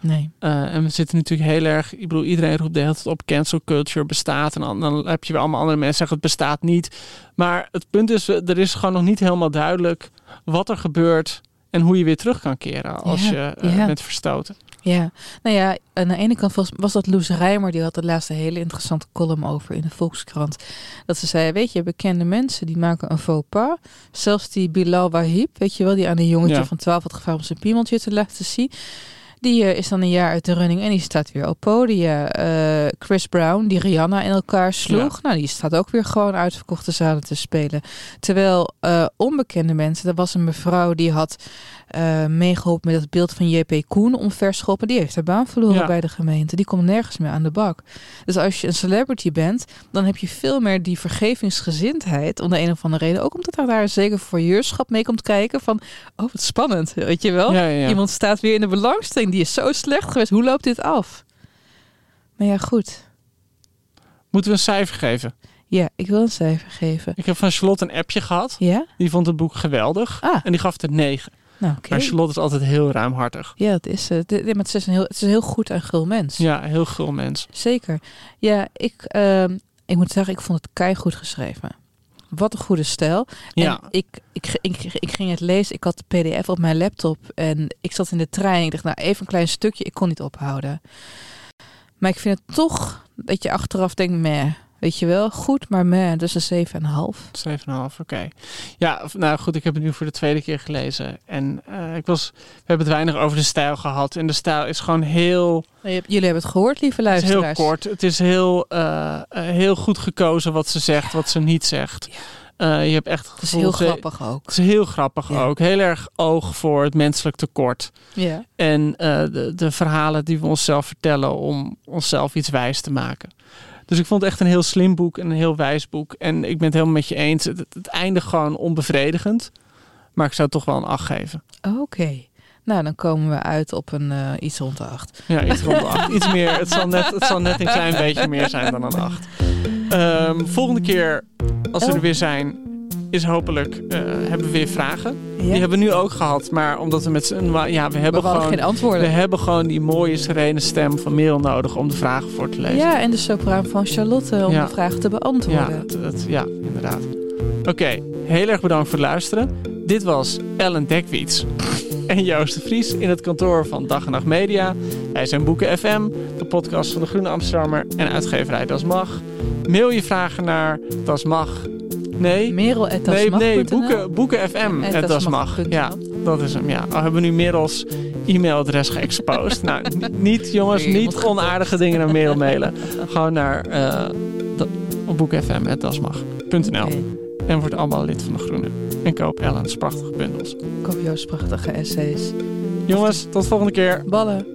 Nee. Eh, en we zitten natuurlijk heel erg, ik bedoel, iedereen roept de hele tijd op cancel culture bestaat. En dan, dan heb je weer allemaal andere mensen zeggen het bestaat niet. Maar het punt is, er is gewoon nog niet helemaal duidelijk wat er gebeurt en hoe je weer terug kan keren als Ja, je ja. bent verstoten. Ja, nou ja, aan de ene kant was, was dat Loes Rijmer, die had de laatste hele interessante column over in de Volkskrant. Dat ze zei, weet je, bekende mensen die maken een faux pas. Zelfs die Bilal Wahib, weet je wel, die aan een jongetje Ja. van 12 had gevraagd om zijn piemeltje te laten zien. Die eh, is dan een jaar uit de running en die staat weer op podia. Eh, Chris Brown, die Rihanna in elkaar sloeg. Nou, die staat ook weer gewoon uitverkochte zalen te spelen. Terwijl eh, onbekende mensen, er was een mevrouw die had eh meegeholpen met het beeld van JP Koen omverschoppen. Die heeft haar baan verloren Ja. bij de gemeente. Die komt nergens meer aan de bak. Dus als je een celebrity bent, dan heb je veel meer die vergevingsgezindheid. Om de een of andere reden. Ook omdat er daar een zeker voyeurschap mee komt kijken. Van, oh wat spannend, weet je wel. Ja, ja, ja. Iemand staat weer in de belangstelling. Die is zo slecht geweest. Hoe loopt dit af? Maar ja, goed. Moeten we een cijfer geven? Ja, ik wil een cijfer geven. Ik heb van Charlotte een appje gehad. Ja? Die vond het boek geweldig. Ah. En die gaf het een 9. Nou. Maar Charlotte is altijd heel ruimhartig. Ja, dat is het. Dit- maar Het is een heel, het is een heel goed en gul mens. Ja, heel gul mens. Zeker. Ja, ik, ehm, ik moet zeggen, ik vond het keihard geschreven. Wat een goede stijl. Ja, En ik, ik, ik, ik ging het lezen. Ik had de pdf op mijn laptop. En ik zat in de trein. Ik dacht, nou, even een klein stukje. Ik kon niet ophouden. Maar ik vind het toch dat je achteraf denkt, meh. Weet je wel, goed, maar meh. Dus een 7,5. 7,5, oké. Ja, nou goed, ik heb het nu voor de tweede keer gelezen. En eh, ik was, we hebben het weinig over de stijl gehad. En de stijl is gewoon heel, Jullie hebben het gehoord, lieve het is heel luisteraars. kort. Het is heel, eh, eh, heel goed gekozen wat ze zegt, wat ze niet zegt. Eh, je hebt echt Het is gevoel- heel grappig ook. Het is heel grappig Ja. ook. Heel erg oog voor het menselijk tekort. Ja. En de, de verhalen die we onszelf vertellen om onszelf iets wijs te maken. Dus ik vond het echt een heel slim boek en een heel wijs boek. En ik ben het helemaal met je eens. Het, het, het eindigt gewoon onbevredigend. Maar ik zou toch wel een 8 geven. Oké. Nou, dan komen we uit op een eh, iets rond de 8. Ja, iets rond de 8. Iets meer. Het zal, net, het zal net een klein beetje meer zijn dan een 8. Ehm, volgende keer, als we er weer zijn, is hopelijk, eh, hebben we weer vragen. Die hebben we nu ook gehad. Maar omdat we met z'n... Ja, we hebben gewoon... geen antwoorden. We hebben gewoon die mooie, serene stem van Merel nodig om de vragen voor te lezen. Ja, en de sopraan van Charlotte om Ja. de vragen te ja, beantwoorden. dat- ja inderdaad. Oké, heel erg bedankt voor het luisteren. Dit was Ellen Dekwiets en Joost de Vries in het kantoor van Dag en Nacht Media. Wij zijn Boeken FM, de podcast van de Groene Amsterdammer en uitgeverij Das Mag. Mail je vragen naar Das Mag. Nee, Merel at nee, nee, boeken, boeken FM. En Het Das Mag. dasmag.nl. Ja, dat is hem. Ja. Al hebben we nu Merels e-mailadres geëxposed. nou, niet jongens, niet onaardige dingen naar Merel mailen. Gewoon naar uh. En word allemaal lid van de Groene. En koop Ellen's prachtige bundels. Koop Joost prachtige essays. Jongens, tot volgende keer. Ballen.